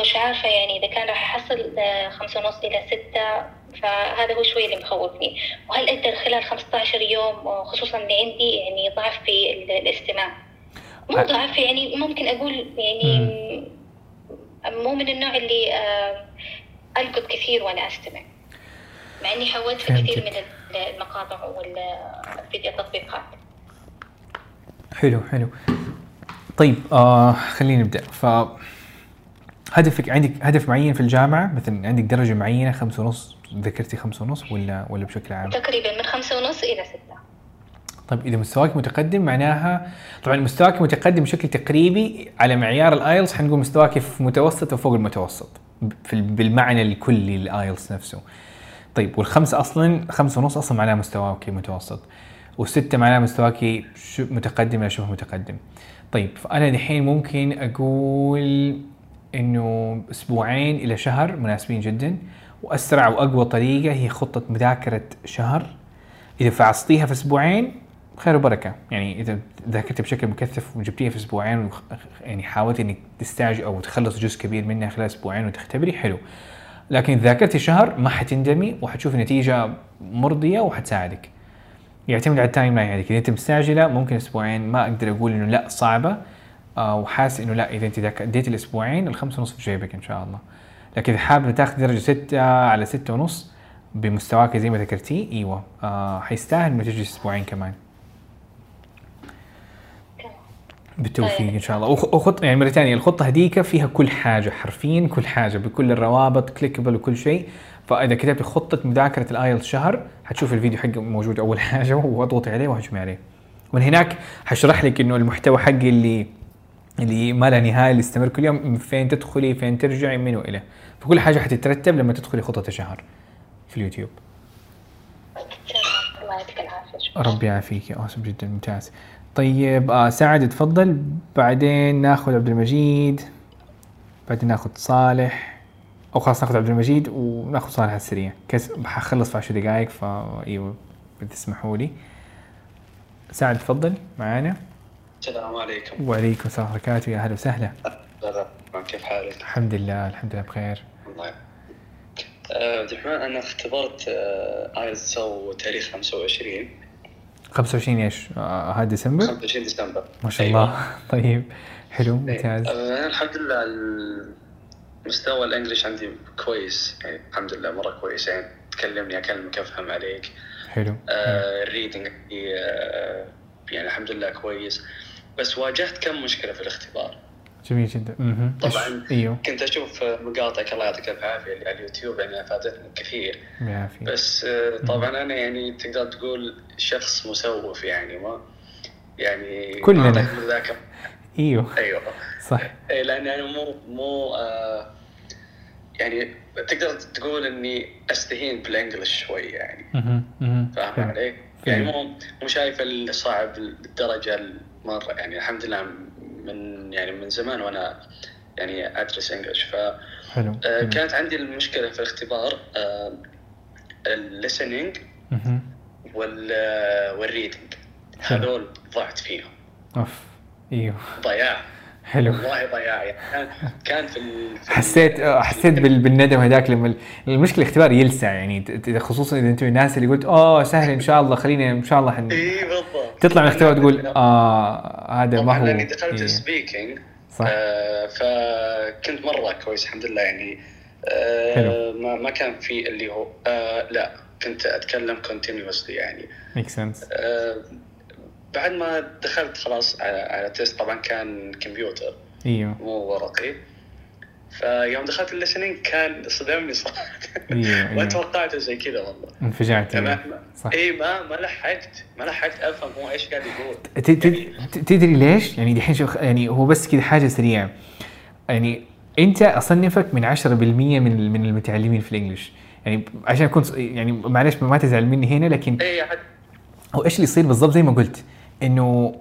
مش عارفة يعني إذا كان راح أحصل خمسة ونص إلى ستة فهذا هو شوي اللي مخوفني. وهل أقدر خلال 15 يوم وخصوصا اللي عندي يعني ضعف في ال- الاستماع؟ مو ضعف يعني ممكن أقول يعني مو من النوع اللي آه ألقط كثير وأنا أستمع. مع إني حولت في كثير. من ال- المقاطع والفيديو التطبيقات حلو حلو. طيب آه خلينا نبدا ف هدفك عندك هدف معين في الجامعة؟ مثلا عندك درجة معينة خمسة ونص ذكرتي خمسة ونص ولا ولا بشكل عام؟ تقريبا من خمسة ونص إلى ستة. طيب إذا مستواك متقدم معناها طبعا مستواك متقدم بشكل تقريبي على معيار ال IELTS حنقول مستواك في متوسط وفوق المتوسط بالمعنى الكلي لل IELTS نفسه. طيب والخمسة أصلا خمسة ونص أصلا معناها مستواك متوسط والستة معناها مستواك متقدم إلى شبه متقدم. طيب فأنا دحين ممكن أقول إنه أسبوعين إلى شهر مناسبين جدا. وأسرع وأقوى طريقة هي خطة مذاكرة شهر. إذا فعصتيها في أسبوعين خير وبركة. يعني إذا ذاكرتي بشكل مكثف وجبتيها في أسبوعين يعني حاولتي إنك تستعجل أو تخلص جزء كبير منها خلال أسبوعين وتختبري حلو. لكن ذاكرتي شهر ما حتندمي وحتشوفي نتيجة مرضية وحتساعدك. يعتمد على ال timeline. عندك إذا أنت مستعجلة ممكن أسبوعين ما أقدر أقول إنه لا صعبة. آه وحاسس إنه لا إذا أنت اديت الأسبوعين الخمسة ونص في جيبك إن شاء الله. لكن إذا حابه تاخذ درجة ستة على ستة ونص بمستواك زي ما ذكرتي إيوه. آه حيستاهل إنه تجلس أسبوعين كمان. بالتوفيق إن شاء الله. وخ- وخط يعني مرة ثانية الخطة هذيك فيها كل حاجة حرفيا كل حاجة بكل الروابط clickable وكل شيء. فإذا كتبت خطة مذاكرة الايلتس شهر حتشوف الفيديو حقه موجود أول حاجة واضغطي عليه وهجمي عليه. ومن هناك حشرح لك إنه المحتوى حقي اللي اللي ما لا نهاية اللي يستمر كل يوم فين تدخلي فين ترجعي من والى فكل حاجة حتترتب لما تدخلي خطة شهر في اليوتيوب. ربي يعافيك. اوسم جدا ممتاز. طيب آه سعد تفضل. بعدين ناخذ عبد المجيد. بعدين ناخذ صالح. أو خلاص ناخذ عبد المجيد وناخذ صالح على السريع. كس حخلص في 10 دقائق فايوه بتسمحوا لي. سعد تفضل. معانا. السلام عليكم. وعليكم السلام ورحمة الله وبركاته. يا أهلا وسهلا. لا كيف حالك؟ الحمد لله الحمد لله بخير. الله. آه، عبد الرحمن أنا اختبرت آه، ايلتس أو تاريخ 25 25 إيش؟ آه هذا ديسمبر؟ 25 ديسمبر. ما شاء أيوة. الله طيب حلو ممتاز. آه، أنا الحمد لله المستوى الإنجليش عندي كويس. يعني الحمد لله مرة كويس. يعني تكلمني أكلمك أفهم عليك. حلو. آه، الريدنج عندي آه، يعني الحمد لله كويس. بس واجهت كم مشكلة في الاختبار. جميل جدا. طبعا إيوه. كنت أشوف مقاطعك الله يعطيك الف عافيه اللي على اليوتيوب يعني أفادتني كثير. بالعافية. بس آه، طبعا أنا يعني تقدر تقول شخص مسوف يعني ما يعني كلنا. مذاكره إيوه. أيوه. صح. إيه، لأن أنا مو مو آه يعني تقدر تقول إني أستهين بالانجلش شوي يعني. فاهم. علي؟ يعني. مو مو شايف الصعب للدرجة المره يعني الحمد لله من يعني من زمان وأنا يعني أدرس إنجلش ف حلو آه،. كانت عندي المشكلة في الاختبار آه، الليسننج. وال آه، وال reading. هذول ضعت فيهم أوف إيوه ضياع حلو. والله ضياع. يعني كان كان في في حسيت آه، حسيت بال- بالندم هذاك لما ال- المشكلة الاختبار يلسع يعني. خصوصا إذا أنتم الناس اللي قلت اوه سهل إن شاء الله خلينا إن شاء الله حن... إي بالضبط. تطلع من الاختبار تقول آه هذا ما هو. لأني دخلت إيه. speaking صح. آه فكنت مرة كويس الحمد لله يعني. آه حلو. ما, ما كان في اللي هو آه لا كنت أتكلم continuously يعني. make sense آه بعد ما دخلت خلاص على, على test طبعا كان كمبيوتر. إيوه. مو ورقي. فيوم دخلت ال listening كان صدمني صراحة. إيوه ما إيوه. توقعت زي كذا والله. انفجعت. صح. إي ما ما لحقت. ما لحقت أفهم هو إيش قاعد يقول. تدري ليش؟ يعني دحين شوف يعني هو بس كذا حاجة سريعة. يعني أنت أصنفك من 10% من من المتعلمين في ال English. يعني عشان اكون يعني معلش ما تزعل مني هنا لكن إي حد هو إيش اللي يصير بالضبط زي ما قلت؟ إنه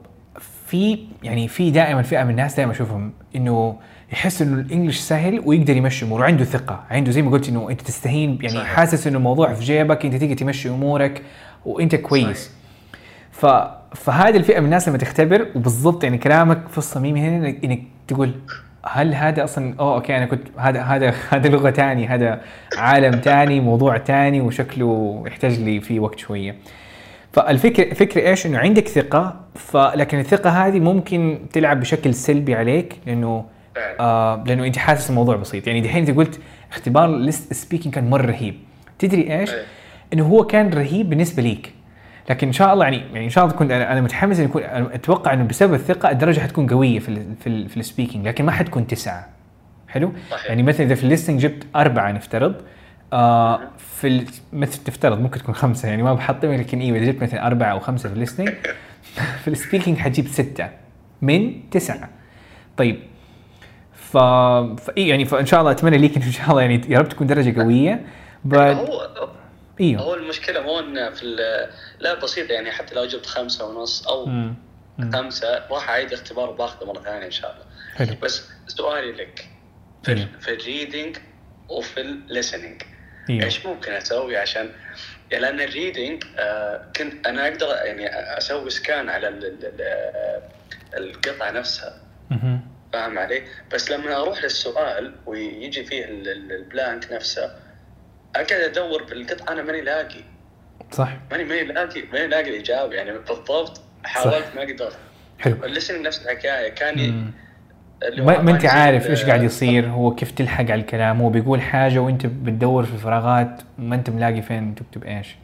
في يعني في دائما فئة من الناس دائما أشوفهم إنه يحس إنه الإنجليش سهل ويقدر يمشي أموره. عنده ثقة. عنده زي ما قلت إنه أنت تستهين يعني صحيح. حاسس إنه الموضوع في جيبك أنت تيجي تمشي أمورك وأنت كويس. ف فهذه الفئة من الناس لما تختبر وبالضبط يعني كلامك في الصميم هنا انك تقول هل هذا أصلا أوه okay أنا كنت هذا هذا هذا لغة ثاني هذا عالم ثاني موضوع ثاني وشكله يحتاج لي فيه وقت شوية. فالفكرة الفكرة إيش؟ إنه عندك ثقة فلكن الثقة هذه ممكن تلعب بشكل سلبي عليك لأنه. آه لأنه أنت حاسس الموضوع بسيط. يعني دحين أنت قلت اختبار ليست speaking كان مرة رهيب. تدري إيش؟ إيه. إنه هو كان رهيب بالنسبة ليك. لكن إن شاء الله يعني يعني إن شاء الله كنت أنا أنا متحمس انه يكون أتوقع إنه بسبب الثقة الدرجة حتكون قوية في ال في ال في ال speaking لكن ما حتكون تسعة. حلو؟ صحيح. يعني مثلا إذا في ال listening جبت أربعة نفترض آه في مثل تفترض ممكن تكون خمسة يعني ما بحطمها لكن أيوه إذا جبت مثلا أربعة أو خمسة في ال listening في ال speaking حتجيب ستة من تسعة طيب ف... ف... إيه يعني فإن شاء الله أتمنى ليك إن شاء الله يعني يا رب تكون درجة قوية ب... هو إيوه هو المشكلة مو انه في ال- لا بسيطة يعني حتى لو جبت خمسة ونص أو مم. مم. خمسة راح أعيد الاختبار وباخذه مرة ثانية إن شاء الله حلو بس سؤالي لك في إيه. في ال reading وفي ال listening أيوه إيش ممكن أسوي عشان لأن ال reading آه كنت أنا أقدر يعني أسوي scan على ال ال ال القطعة نفسها. فاهم علي؟ بس لما أروح للسؤال ويجي فيه ال- ال- ال blank نفسه أقعد أدور بالقطعة أنا ماني لاقي. صح. ماني ماني لاقي ماني لاقي الإجابة يعني بالضبط حاولت ما قدرت. حلو. ال listen نفس الحكاية كان ي- مم. اللي هو ما, ما أنت عارف إيش قاعد يصير هو كيف تلحق على الكلام هو بيقول حاجة وأنت بتدور في الفراغات ما أنت ملاقي فين تكتب إيش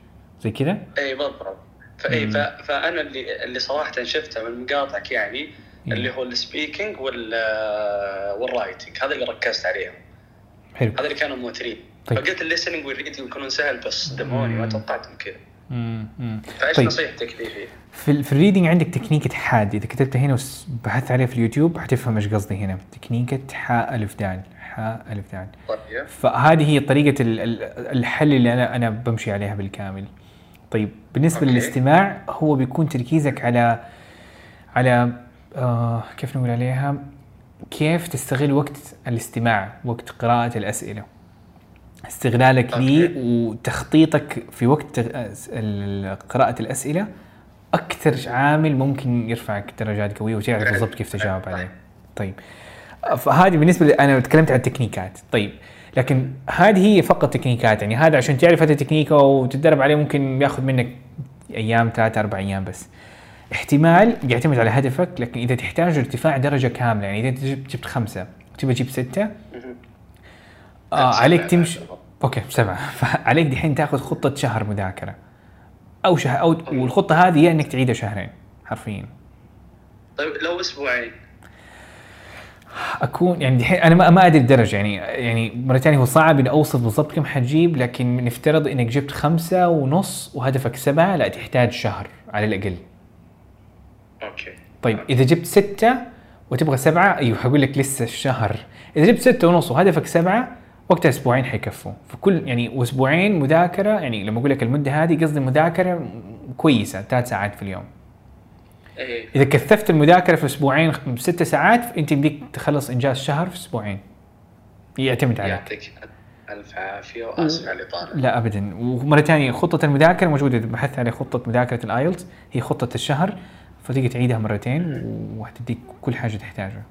زي كذا إي بالضبط فاي. فأنا اللي اللي صراحة شفته من مقاطعك يعني. اللي هو ال speaking وال وال writing هذا اللي ركزت عليهم حلو هذا اللي كانوا موترين طيب. فقلت ال listening وال reading يكونون سهل بس صدموني ما مم. توقعتهم كذا. فايش طيب. نصيحتك لي فيه؟ في في ال reading عندك تكنيكة حاد إذا كتبت هنا وبحثت عليه في اليوتيوب حتفهم إيش قصدي هنا. تكنيكة حاء ألف دال. حاء ألف دال. طيب. فهذه هي طريقة ال- ال- الحل اللي أنا أنا بمشي عليها بالكامل. طيب بالنسبة okay. للاستماع هو بيكون تركيزك على على آه كيف نقول عليها؟ كيف تستغل وقت الاستماع وقت قراءة الأسئلة. استغلالك ليه وتخطيطك في وقت قراءة الأسئلة أكثر عامل ممكن يرفعك درجات قوية وتعرف بالضبط كيف تجاوب عليه. طيب. فهذه بالنسبة لي أنا تكلمت عن التكنيكات. طيب. لكن هذه هي فقط تكنيكات. يعني هذا عشان تعرف هذه التكنيكة وتتدرب عليه ممكن ياخذ منك أيام ثلاثة أربع أيام بس. احتمال يعتمد على هدفك لكن إذا تحتاج ارتفاع درجة كاملة يعني إذا أنت جبت خمسة وتبغى تجيب ستة آه عليك تمشي. أوكي سبعة فعليك دحين تاخذ خطة شهر مذاكرة. أو شهر أو والخطة هذه يا إنك تعيدها شهرين حرفيا. طيب لو أسبوعين. أكون يعني دحين أنا ما ما أدري الدرجة يعني يعني مرة ثانية هو صعب إني أوصف بالضبط كم حتجيب لكن نفترض إنك جبت خمسة ونص وهدفك سبعة لا تحتاج شهر على الأقل. أوكي. طيب إذا جبت ستة وتبغى سبعة أيوه حقول لك لسه الشهر. إذا جبت ستة ونص وهدفك سبعة وقتها أسبوعين حيكفوا فكل يعني وأسبوعين مذاكرة يعني لما أقول لك المدة هذه قصدي مذاكرة كويسة ثلاث ساعات في اليوم. إيه. إذا كثفت المذاكرة في أسبوعين ست ساعات أنت يمديك تخلص إنجاز شهر في أسبوعين. يعتمد عليك. يعطيك ألف عافية وآسف على الإطالة. لا ابدا. ومرة ثانية خطة المذاكرة موجودة. اذا بحثت على خطة مذاكرة الايلتس هي خطة الشهر فتقدر تعيدها مرتين وحتديك كل حاجة تحتاجها.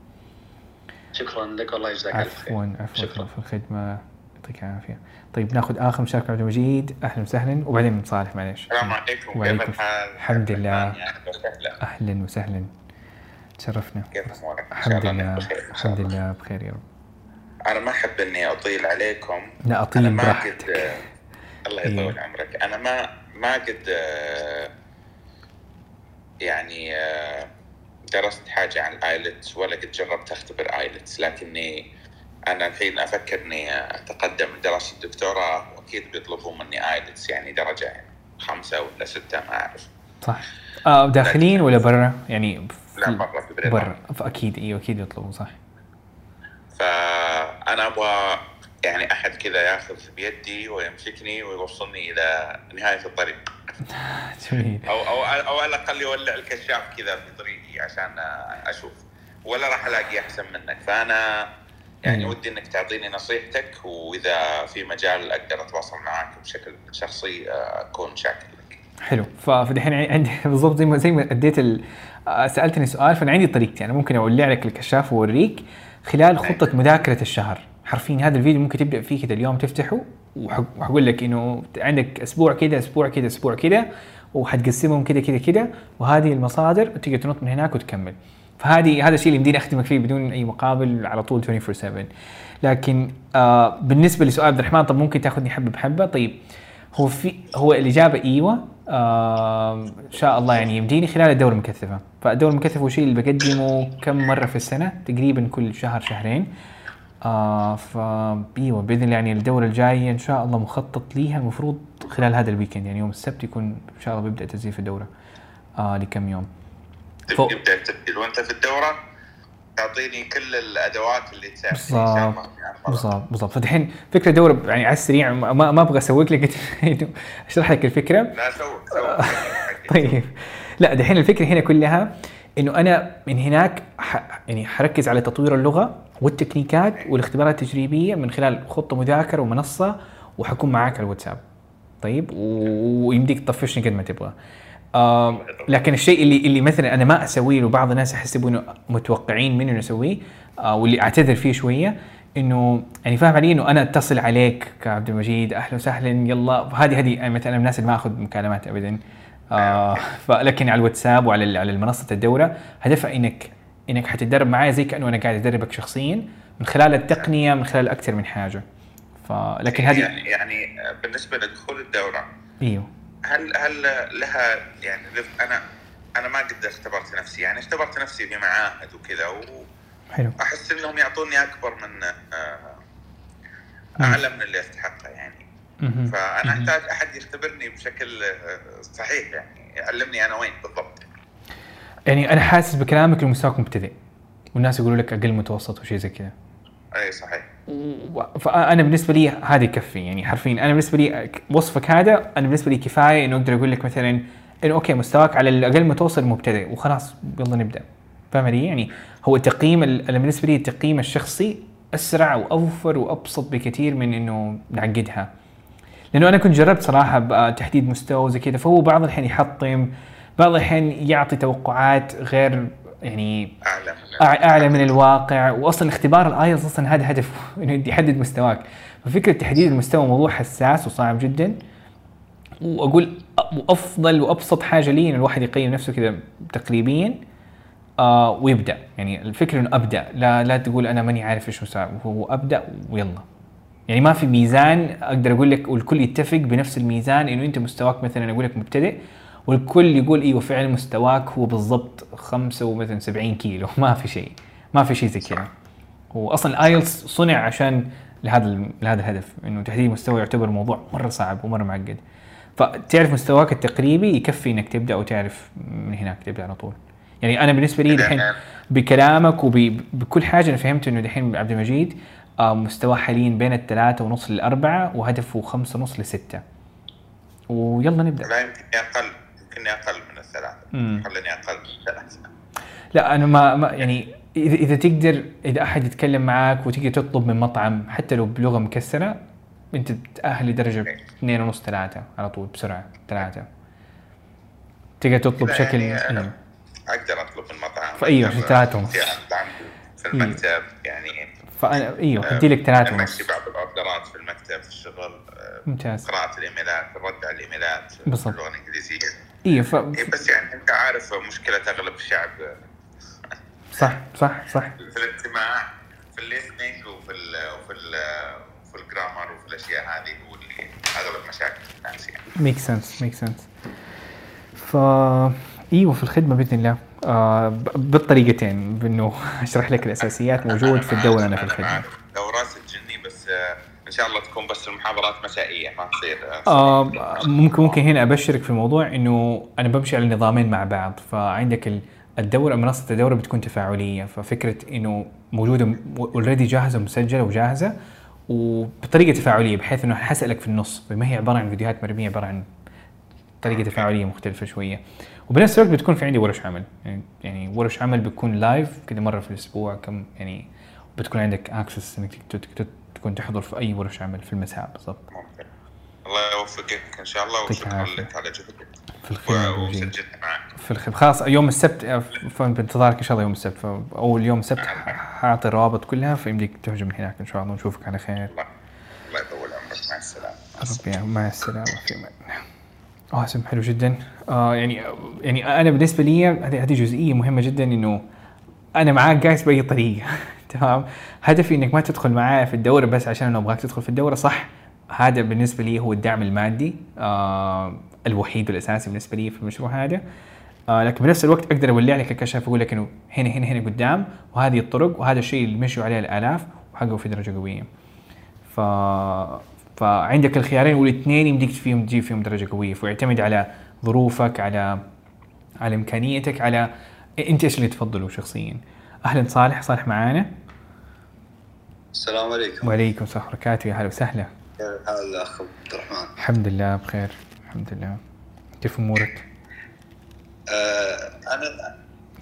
شكرا لك والله يجزاك الف خير. عفوا عفوا شكرا. في الخدمة يعطيك العافية. طيب ناخذ آخر مشاركة عبد المجيد أهلا وسهلا وبعدين صالح معلش السلام عليكم. كيف وعليكم الحال؟ الحمد لله. أهلا وسهلا. تشرفنا. كيف أمورك؟ الحمد الله لله. الحمد لله بخير يا رب. أنا ما أحب إني أطيل عليكم. لا أطيل ما براحتك. قد الله إيه. يطول عمرك. أنا ما ما قد آه، يعني آه، درست حاجة عن الايلتس ولا قد جربت أختبر ايلتس لكني أنا الحين أفكر إني أتقدم لدراسه الدكتوراه وأكيد بيطلبون مني ايلتس يعني درجة يعني خمسة ولا ستة ما أعرف. صح. آه داخلين ولا برا؟ يعني لا برا في بريطانيا. برا. فاكيد إيوه أكيد يطلبوا صح. فأنا أبغى يعني أحد كذا ياخذ بيدي ويمسكني ويوصلني إلى نهاية الطريق. جميل. أو أو أو على الأقل يولع الكشاف كذا في طريقي. عشان أشوف ولا راح ألاقي أحسن منك. فأنا يعني مم. ودي إنك تعطيني نصيحتك وإذا في مجال أقدر أتواصل معك بشكل شخصي أكون شاكر لك. حلو. فدحين عندي بالضبط زي ما زي ما أديت ال... سألتني سؤال فأنا عندي طريقتي. أنا ممكن أولع لك الكشاف وأوريك خلال خطة مذاكرة الشهر. حرفيا هذا الفيديو ممكن تبدأ فيه كذا اليوم تفتحه وح- وحقول لك إنه عندك أسبوع كذا أسبوع كذا أسبوع كذا وحتقسمهم كذا كذا كذا وهذه المصادر تقدر تنط من هناك وتكمل. فهذه هذا الشيء اللي يمديني اخدمك فيه بدون أي مقابل على طول 24 7 لكن آه بالنسبة لسؤال عبد الرحمن طب ممكن تاخذني حبة بحبة؟ طيب هو في هو الإجابة إيوه آه إن شاء الله يعني يمديني خلال الدورة المكثفة. فالدورة المكثفة هو شيء اللي بقدمه كم مرة في السنة؟ تقريبا كل شهر شهرين. آه فا إيوه بإذن الله يعني الدورة الجاية إن شاء الله مخطط ليها. المفروض خلال هذا الويكند يعني يوم السبت يكون إن شاء الله بيبدأ تسجيل الدورة آه لكم يوم. فوق. تبدا التسجيل وأنت في الدورة؟ تعطيني كل الأدوات اللي تساعدني إن شاء بالضبط. الله يعني بالضبط بالضبط. فدحين فكرة دورة يعني على السريع ما, ما أبغى اسوق لك أشرح لك الفكرة. لا سوي سوي. طيب. لا دحين الفكرة هنا كلها إنه أنا من هناك ح يعني حركز على تطوير اللغة والتكنيكات والاختبارات التجريبية من خلال خطة مذاكرة ومنصة وحكون معاك على الواتساب. طيب ويمديك تطفشني قد ما تبغى. آه لكن الشيء اللي اللي مثلا أنا ما أسويه وبعض الناس يحسبوا إنه متوقعين مني إنه أسويه آه واللي أعتذر فيه شوية إنه يعني فاهم علي؟ إنه أنا أتصل عليك كعبد المجيد أهلا وسهلا يلا. هذه هذه يعني مثلا من الناس اللي ما أخذ مكالمات ابدا. آه فلكن على الواتساب وعلى على منصه الدورة هدفها انك إنك حتتدرب معايا زي كأنه أنا قاعد أدربك شخصيا من خلال التقنية من خلال أكثر من حاجة. فلكن هذه يعني يعني بالنسبة لدخول الدورة إيوه. هل هل لها يعني أنا أنا ما قد اختبرت نفسي يعني اختبرت نفسي في معاهد وكذا حلو. واحس إنهم يعطوني أكبر من آه، أعلى من اللي استحقه يعني. فأنا. أحتاج أحد يختبرني بشكل آه، صحيح يعني يعلمني أنا وين بالضبط. يعني أنا حاسس بكلامك لمستواك مبتدئ والناس يقولوا لك أقل متوسط وشيء زي كذا. أي صحيح. و- فأنا بالنسبة لي هذا يكفي يعني حرفيا أنا بالنسبة لي وصفك هذا أنا بالنسبة لي كفاية إنه أقدر أقول لك مثلا إنه okay مستواك على الأقل متوسط مبتدئ وخلاص يلا نبدأ فاهم علي؟ يعني هو التقييم ال- أنا بالنسبة لي التقييم الشخصي أسرع وأوفر وأبسط بكثير من إنه نعقدها لأنه أنا كنت جربت صراحة تحديد مستوى وزي كذا فهو بعض الحين يحطم بعض الحين يعطي توقعات غير يعني أعلى أع- أعلى من الواقع. واصلا اختبار الايلتس أصلا هذا هدفه إنه يحدد مستواك. ففكرة تحديد المستوى موضوع حساس وصعب جدا. وأقول وأفضل وأبسط حاجة لي إن الواحد يقيم نفسه كذا تقريبيا آه ويبدأ. يعني الفكرة إنه أبدأ. لا لا تقول أنا ماني عارف إيش هو أبدأ ويلا. يعني ما في ميزان أقدر أقول لك والكل يتفق بنفس الميزان إنه أنت مستواك مثلا أقول لك مبتدئ والكل يقول إيوه فعلا مستواك هو بالضبط 75 70 كيلو. ما في شيء. ما في شيء زي كذا. واصلا الايلتس صنع عشان لهذا لهذا الهدف إنه تحديد المستوى يعتبر موضوع مرة صعب ومرة معقد. فتعرف مستواك التقريبي يكفي إنك تبدأ وتعرف من هناك تبدأ على طول. يعني أنا بالنسبة لي دحين بكلامك وبكل حاجة أنا فهمت إنه دحين عبد المجيد آه، مستواه حاليا بين الثلاثة ونص للأربعة وهدفه خمسة ونص لستة. ويلا نبدأ. لا يمكن أقل يمكن أقل من الثلاثة مم. خليني أقل من الثلاثة لا أنا ما, ما يعني إذا إذا تقدر إذا أحد يتكلم معاك وتقدر تطلب من مطعم حتى لو بلغة مكسرة أنت تتاهل لدرجة اثنين ونص ثلاثة على طول بسرعة ثلاثة تقدر تطلب بشكل يعني أنا. أقدر أطلب من مطعم فأيوه، أقدر ثلاثة ونص. في في المكتب يعني فأنا أيوه حدي لك ثلاثة ونص بعض الأوردرات في المكتب في الشغل آه، ممتاز قراءة الإيميلات الرد على الإيميلات بالضبط. باللغة الانجليزية أيوه ف... إيه بس يعني أنت عارف مشكلة أغلب الشعب. صح صح صح. في الاستماع في ال listening وفي ال وفي ال وفي ال grammar وفي الأشياء هذه هو اللي أغلب مشاكل الناس يعني. make sense make sense ف إيوه في الخدمة بإذن الله. آه بالطريقتين بإنه أشرح لك الأساسيات موجود في الدوره أنا في الخدمة. دورات تجني بس آه، إن شاء الله تكون بس المحاضرات مسائية ما تصير آه، آه ممكن ممكن هنا أبشرك في موضوع إنه أنا بمشي على نظامين مع بعض فعندك ال- الدورة منصة الدورة بتكون تفاعلية ففكرة إنه موجودة already جاهزة مسجله وجاهزة وبطريقة تفاعلية بحيث إنه حسألك في النص فما هي عبارة عن فيديوهات مرمية عبارة عن طريقة تفاعلية مختلفة شوية. وبنفس الوقت بتكون في عندي ورش عمل يعني, يعني ورش عمل بتكون live كذا مرة في الأسبوع كم يعني بتكون عندك access إنك تكون تحضر في أي ورش عمل في المساء بالضبط. الله يوفقك إن شاء الله وشكرا. لك على جهدك. في الخدمه و- بالجيد. وسجلت معك. في الخدمة خلاص يوم السبت بانتظارك إن شاء الله يوم السبت. فأول يوم السبت حاعطي الروابط كلها فيمديك تهجم من هناك إن شاء الله ونشوفك على خير. الله الله يطول عمرك. مع السلامة. ربي مع السلامة. في أمان awesome حلو جدا. آه يعني يعني أنا بالنسبة لي هذه هذه جزئية مهمة جدا إنه أنا معاك جايز بأي طريقة. تمام هدفي إنك ما تدخل معايا في الدوره بس عشان أنا أبغاك تدخل في الدوره صح؟ هذا بالنسبة لي هو الدعم المادي آه الوحيد والأساسي بالنسبة لي في المشروع هذا. آه لكن بنفس الوقت أقدر أولع لك الكشف واقول لك إنه هنا هنا هنا قدام وهذه الطرق وهذا الشيء اللي مشوا عليه الآلاف وحققوا في درجة قوية. ف فعندك الخيارين والاثنين يمديك فيهم تجيب فيهم درجة قوية. فيعتمد على ظروفك على على إمكانيتك على أنت إيش اللي تفضله شخصيا. أهلا صالح صالح معانا؟ السلام عليكم. وعليكم السلام ورحمة الله وبركاته. يا هلا وسهلا. كيف الحال أخ عبد الرحمن. الحمد لله بخير الحمد لله. كيف أمورك؟ آه أنا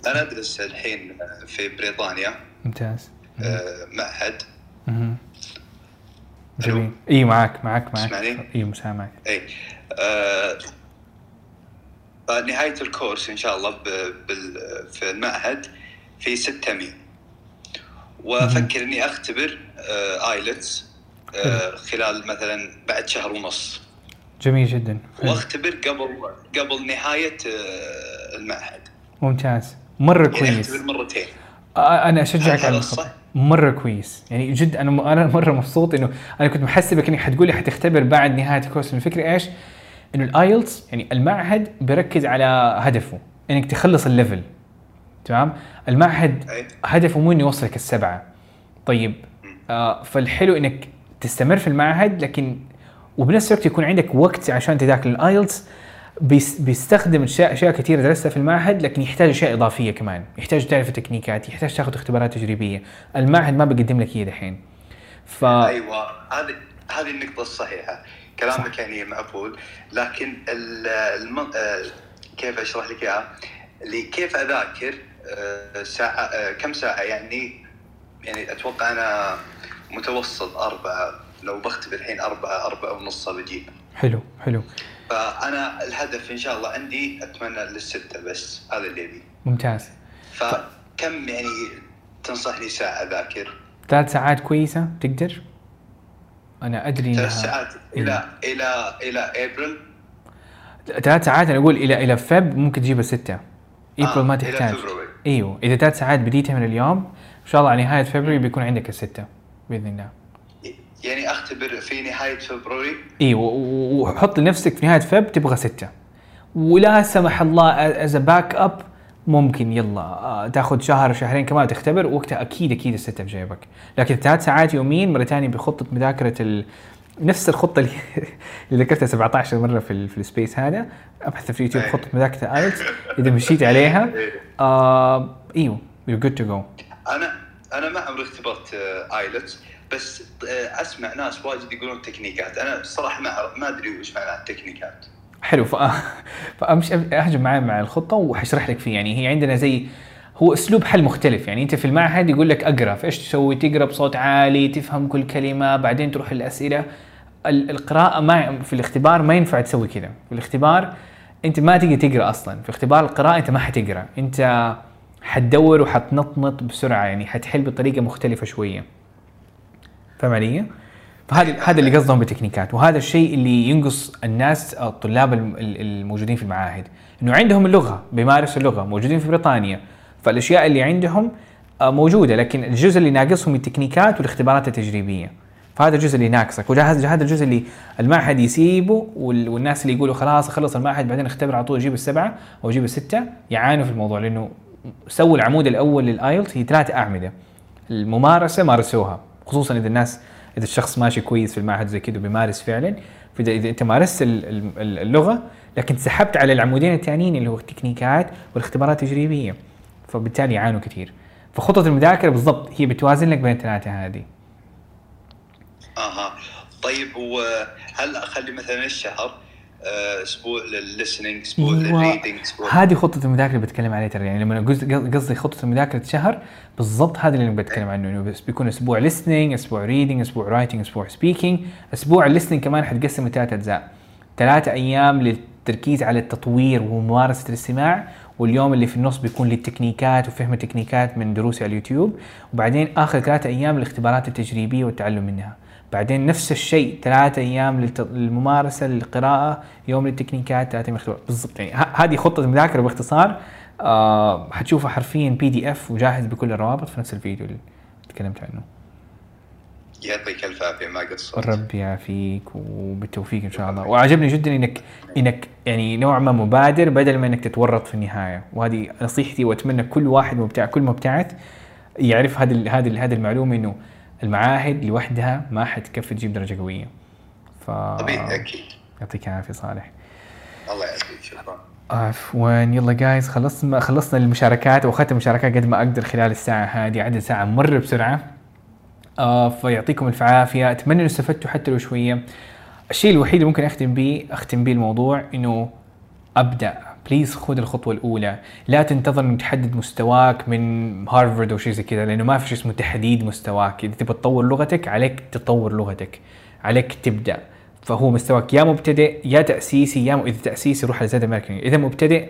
أنا أدرس الحين في بريطانيا. ممتاز. آه معهد. جميل. إي معك معك معك تسمعني؟ إي مسامعك إي. آه نهاية الكورس إن شاء الله في المعهد. في 600 وأفكر إني أختبر آه ايلتس آه خلال مثلا بعد شهر ونص. جميل جدا. وأختبر قبل قبل نهاية آه المعهد. ممتاز. مرة يعني كويس. أختبر مرتين. آه، أنا أشجعك على هذا الخط. صح؟ مرة كويس. يعني جد أنا أنا مرة مبسوط إنه أنا كنت محسبك إنك حتقولي حتختبر بعد نهاية الكورس الفكرة إيش؟ إنه ال IELTS يعني المعهد بيركز على هدفه إنك تخلص ال level تمام؟ المعهد. هدفه مو إنه يوصلك السبعة. طيب آه فالحلو إنك تستمر في المعهد لكن وبنفس الوقت يكون عندك وقت عشان تذاكر. ال IELTS بيس بيستخدم اشياء أشياء كثيرة درستها في المعهد لكن يحتاج أشياء إضافية كمان. يحتاج تعرف التكنيكات يحتاج تاخذ اختبارات تجريبية. المعهد ما بيقدم لك هي دحين. ف أيوه هذه هذه النقطة الصحيحة. كلامك يعني مقبول. لكن ال- الم... آه، كيف أشرح لك إياها؟ كيف أذاكر ساعة آه، كم ساعة؟ يعني يعني أتوقع أنا متوسط أربعة لو بختبر الحين أربعة أربعة ونص بجيب. حلو حلو. فأنا الهدف إن شاء الله عندي أتمنى للستة بس هذا اللي أبي. ممتاز. فكم يعني تنصحني ساعة أذاكر؟ ثلاث ساعات كويسة؟ تقدر؟ أنا أدري ثلاث ساعات إلى إلى إلى أبريل؟ ثلاث ساعات أنا أقول إلى إلى فب ممكن تجيبها ستة. ايبريل ما إلى تحتاج. فبراير. إيوه إذا ثلاث ساعات بديتها من اليوم إن شاء الله على نهاية فبراير بيكون عندك الستة بإذن الله. يعني أختبر في نهاية فبراير؟ إيوه وحط لنفسك في نهاية فب تبغى ستة. ولا سمح الله as backup ممكن يلا آه، تاخذ شهر شهرين كمان تختبر وقتها أكيد أكيد الستة في جيبك. لكن ثلاث ساعات يومين مرة ثانية بخطة مذاكرة ال... نفس الخطة اللي اللي ذكرتها 17 مرة في. في ال space هذا. أبحث في يوتيوب خطة مذاكرة IELTS إذا مشيت عليها آه أيوه you're good to go. أنا أنا ما عمري اختبرت آه، IELTS بس آه، أسمع ناس واجد يقولون تكنيكات. أنا الصراحة ما ما أدري وش معنى التكنيكات. حلو ف... فأمشي أهجم معي مع الخطة وحشرح لك فيه. يعني هي عندنا زي هو أسلوب حل مختلف. يعني أنت في المعهد يقول لك اقرا فايش تسوي؟ تقرأ بصوت عالي تفهم كل كلمة بعدين تروح الاسئله ال- القراءة ما في الاختبار ما ينفع تسوي كذا. في الاختبار أنت ما تقدر تقرأ أصلا. في اختبار القراءة أنت ما حتقرأ. أنت حتدور وحتنطنط بسرعة. يعني حتحل بطريقة مختلفة شوية. فاهم علي؟ فهذا هذا اللي قصدهم بالتكنيكات وهذا الشيء اللي ينقص الناس الطلاب الم- ال- الموجودين في المعاهد. إنه عندهم اللغة بيمارسوا اللغة موجودين في بريطانيا. فالأشياء اللي عندهم آه، موجودة لكن الجزء اللي ناقصهم التكنيكات والاختبارات التجريبية. فهذا الجزء اللي ناقصك وهذا هذا الجزء اللي المعهد يسيبه وال- والناس اللي يقولوا خلاص اخلص المعهد بعدين اختبر على طول أجيب السبعة أو أجيب الستة يعانوا في الموضوع لأنه سووا العمود الأول للايلت هي ثلاث أعمدة. الممارسة مارسوها خصوصا إذا الناس إذا الشخص ماشي كويس في المعهد زي كذا وبيمارس فعلا. فاذا إذا أنت مارست ال- ال- اللغة لكن سحبت على العمودين الثانيين اللي هو التكنيكات والاختبارات التجريبية. فبالتالي يعانوا كثير. فخطة المذاكرة بالضبط هي بتوازن لك بين الثلاثة هذه. أها طيب وهل أخلي مثلا الشهر آه، أسبوع للل listening أسبوع. لل reading أسبوع؟ هذه خطة المذاكرة اللي بتكلم عليها ترى. يعني لما قصدي خطة مذاكره شهر بالضبط هذا اللي بتكلم عنه. إنه بس بيكون أسبوع listening أسبوع reading أسبوع writing أسبوع speaking. أسبوع listening كمان حتقسم لثلاث أجزاء. ثلاثة أيام للتركيز على التطوير وممارسة الاستماع واليوم اللي في النص بيكون للتكنيكات وفهم التكنيكات من دروسي على اليوتيوب وبعدين آخر ثلاثة أيام للاختبارات التجريبية والتعلم منها. بعدين نفس الشيء ثلاثة أيام للممارسة للقراءة يوم للتكنيكات ثلاثة أيام بالضبط يعني هذه خطة المذاكره باختصار. آه حتشوفها حرفيا بي دي اف وجاهز بكل الروابط في نفس الفيديو اللي تكلمت عنه. يعطيك ألف عافية ما قصرت رب يعافيك وبالتوفيق إن شاء الله. وعجبني جدا انك إنك يعني نوع ما مبادر بدل ما إنك تتورط في النهاية. وهذه نصيحتي وأتمنى كل واحد مبتع كل مبتعث يعرف هذه هذه هذه المعلومة إنه المعاهد لوحدها ما حتكفي تجيب درجة قوية. ف طبيعي أكيد. يعطيك العافية صالح. الله يعافيك شكرا. عفوا. يلا جايز خلصنا خلصنا المشاركات واخذت المشاركات قد ما أقدر خلال الساعة هذه. عدد ساعة مره بسرعة. فيعطيكم الف عافيه أتمنى إنه استفدتوا حتى لو شوية. الشيء الوحيد اللي ممكن أختم به أختم به الموضوع إنه أبدأ. بليز خذ الخطوة الأولى. لا تنتظر انك تحدد مستواك من هارفرد أو شيء زي كذا لأنه ما في شيء اسمه تحديد مستواك. إذا تبغى تطور لغتك عليك تطور لغتك. عليك تبدأ. فهو مستواك يا مبتدئ يا تأسيسي يا م... إذا تأسيسي روح على زاد إذا مبتدئ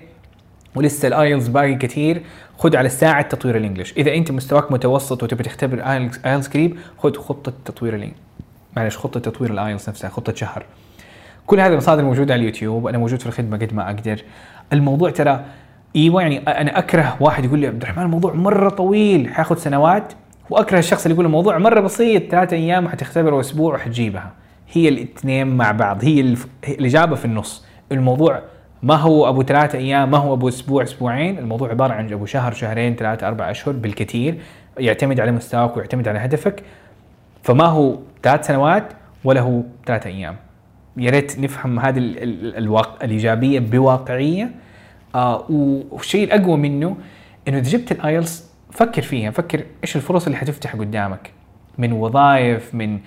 ولسه ال IELTS باقي كثير خذ على ساعة تطوير ال English. إذا أنت مستواك متوسط وتبي تختبر IELTS قريب خذ خطة تطوير ال English معلش خطة تطوير ال IELTS نفسها خطة شهر. كل هذه المصادر موجودة على اليوتيوب أنا موجود في الخدمة قد ما أقدر. الموضوع ترى إيوه يعني أنا أكره واحد يقول لي عبد الرحمن الموضوع مرة طويل حياخذ سنوات. وأكره الشخص اللي يقول الموضوع مرة بسيط ثلاثة أيام حتختبره أسبوع وحتجيبها. هي الاثنين مع بعض. هي الإجابة في النص. الموضوع ما هو أبو ثلاثة أيام؟ ما هو أبو أسبوع؟ أسبوعين. الموضوع عبارة عن ابو شهر شهرين ثلاثة أربع أشهر بالكثير يعتمد على مستواك ويعتمد على هدفك. فما هو ثلاث سنوات ولا هو ثلاثة أيام. يا ريت نفهم هذه ال- ال- الواقع الإيجابية بواقعية. آه والشيء الأقوى منه إنه إذا جبت ال IELTS فكر فيها فكر إيش الفرص اللي حتفتح قدامك. من وظائف من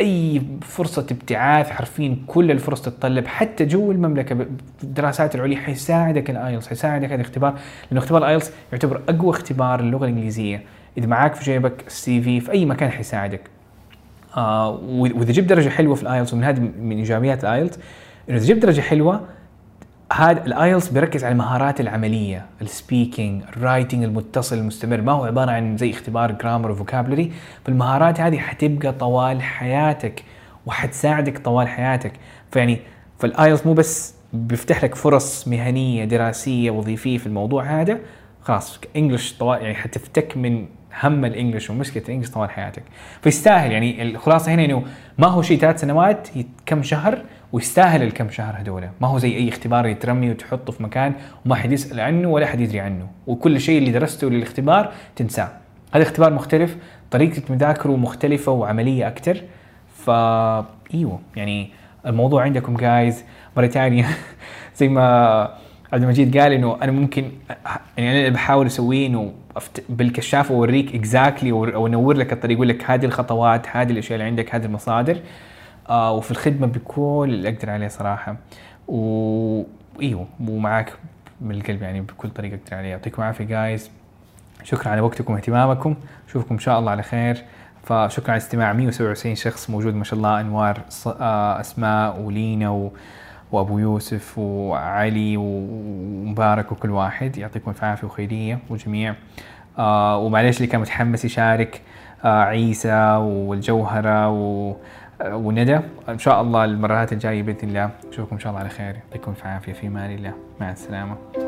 أي فرصة ابتعاث حرفيا كل الفرص تتطلب. حتى جوا المملكة بالدراسات العليا حيساعدك ال IELTS حيساعدك الاختبار لأنه اختبار ال IELTS يعتبر أقوى اختبار للغه الإنجليزية. إذا معاك في جيبك ال CV في أي مكان حيساعدك. آه وإذا جبت درجة حلوة في ال IELTS ومن هذه من إيجابيات ال IELTS إنه إذا جبت درجة حلوة هذا ال IELTS بيركز على المهارات العملية ال speaking ال writing المتصل المستمر. ما هو عبارة عن زي اختبار grammar و vocabulary فالمهارات هذه حتبقى طوال حياتك وحتساعدك طوال حياتك. فيعني فال IELTS مو بس بيفتح لك فرص مهنية دراسية وظيفية في الموضوع هذا خلاص English طوال يعني حتفتك من هم ال English ومشكلة ال English طوال حياتك. فيستاهل يعني الخلاصه هنا إنه ما هو شيء ثلاث سنوات كم شهر ويستاهل الكم شهر هذول ما هو زي أي اختبار يترمي وتحطه في مكان وما حد يسأل عنه ولا حد يدري عنه. وكل شيء اللي درسته للاختبار تنساه. هذا اختبار مختلف طريقة مذاكره مختلفة وعملية أكثر فا إيوه يعني الموضوع عندكم جايز مرة ثانية. زي ما عبد المجيد قال إنه أنا ممكن يعني أنا اللي بحاول أسويه إنه بالكشاف أوريك اكزاكتلي أو أنور لك الطريق أقول لك هذه الخطوات هذه الأشياء اللي عندك هذه المصادر. آه وفي الخدمة بكل اللي أقدر عليه صراحة. و إيوه ومعاك من القلب يعني بكل طريقة أقدر عليه يعطيكم العافية جايز شكرا على وقتكم واهتمامكم. أشوفكم إن شاء الله على خير. فشكرا على استماع 177 شخص موجود ما شاء الله. أنوار آه، أسماء ولينا و... وأبو يوسف وعلي ومبارك وكل واحد. يعطيكم الف عافية وخيرية والجميع آه ومعليش اللي كان متحمس يشارك آه عيسى والجوهرة و آه، وندى. إن شاء الله المرات الجاية بإذن الله. أشوفكم إن شاء الله على خير. يعطيكم الف عافية. في أمان الله. مع السلامة.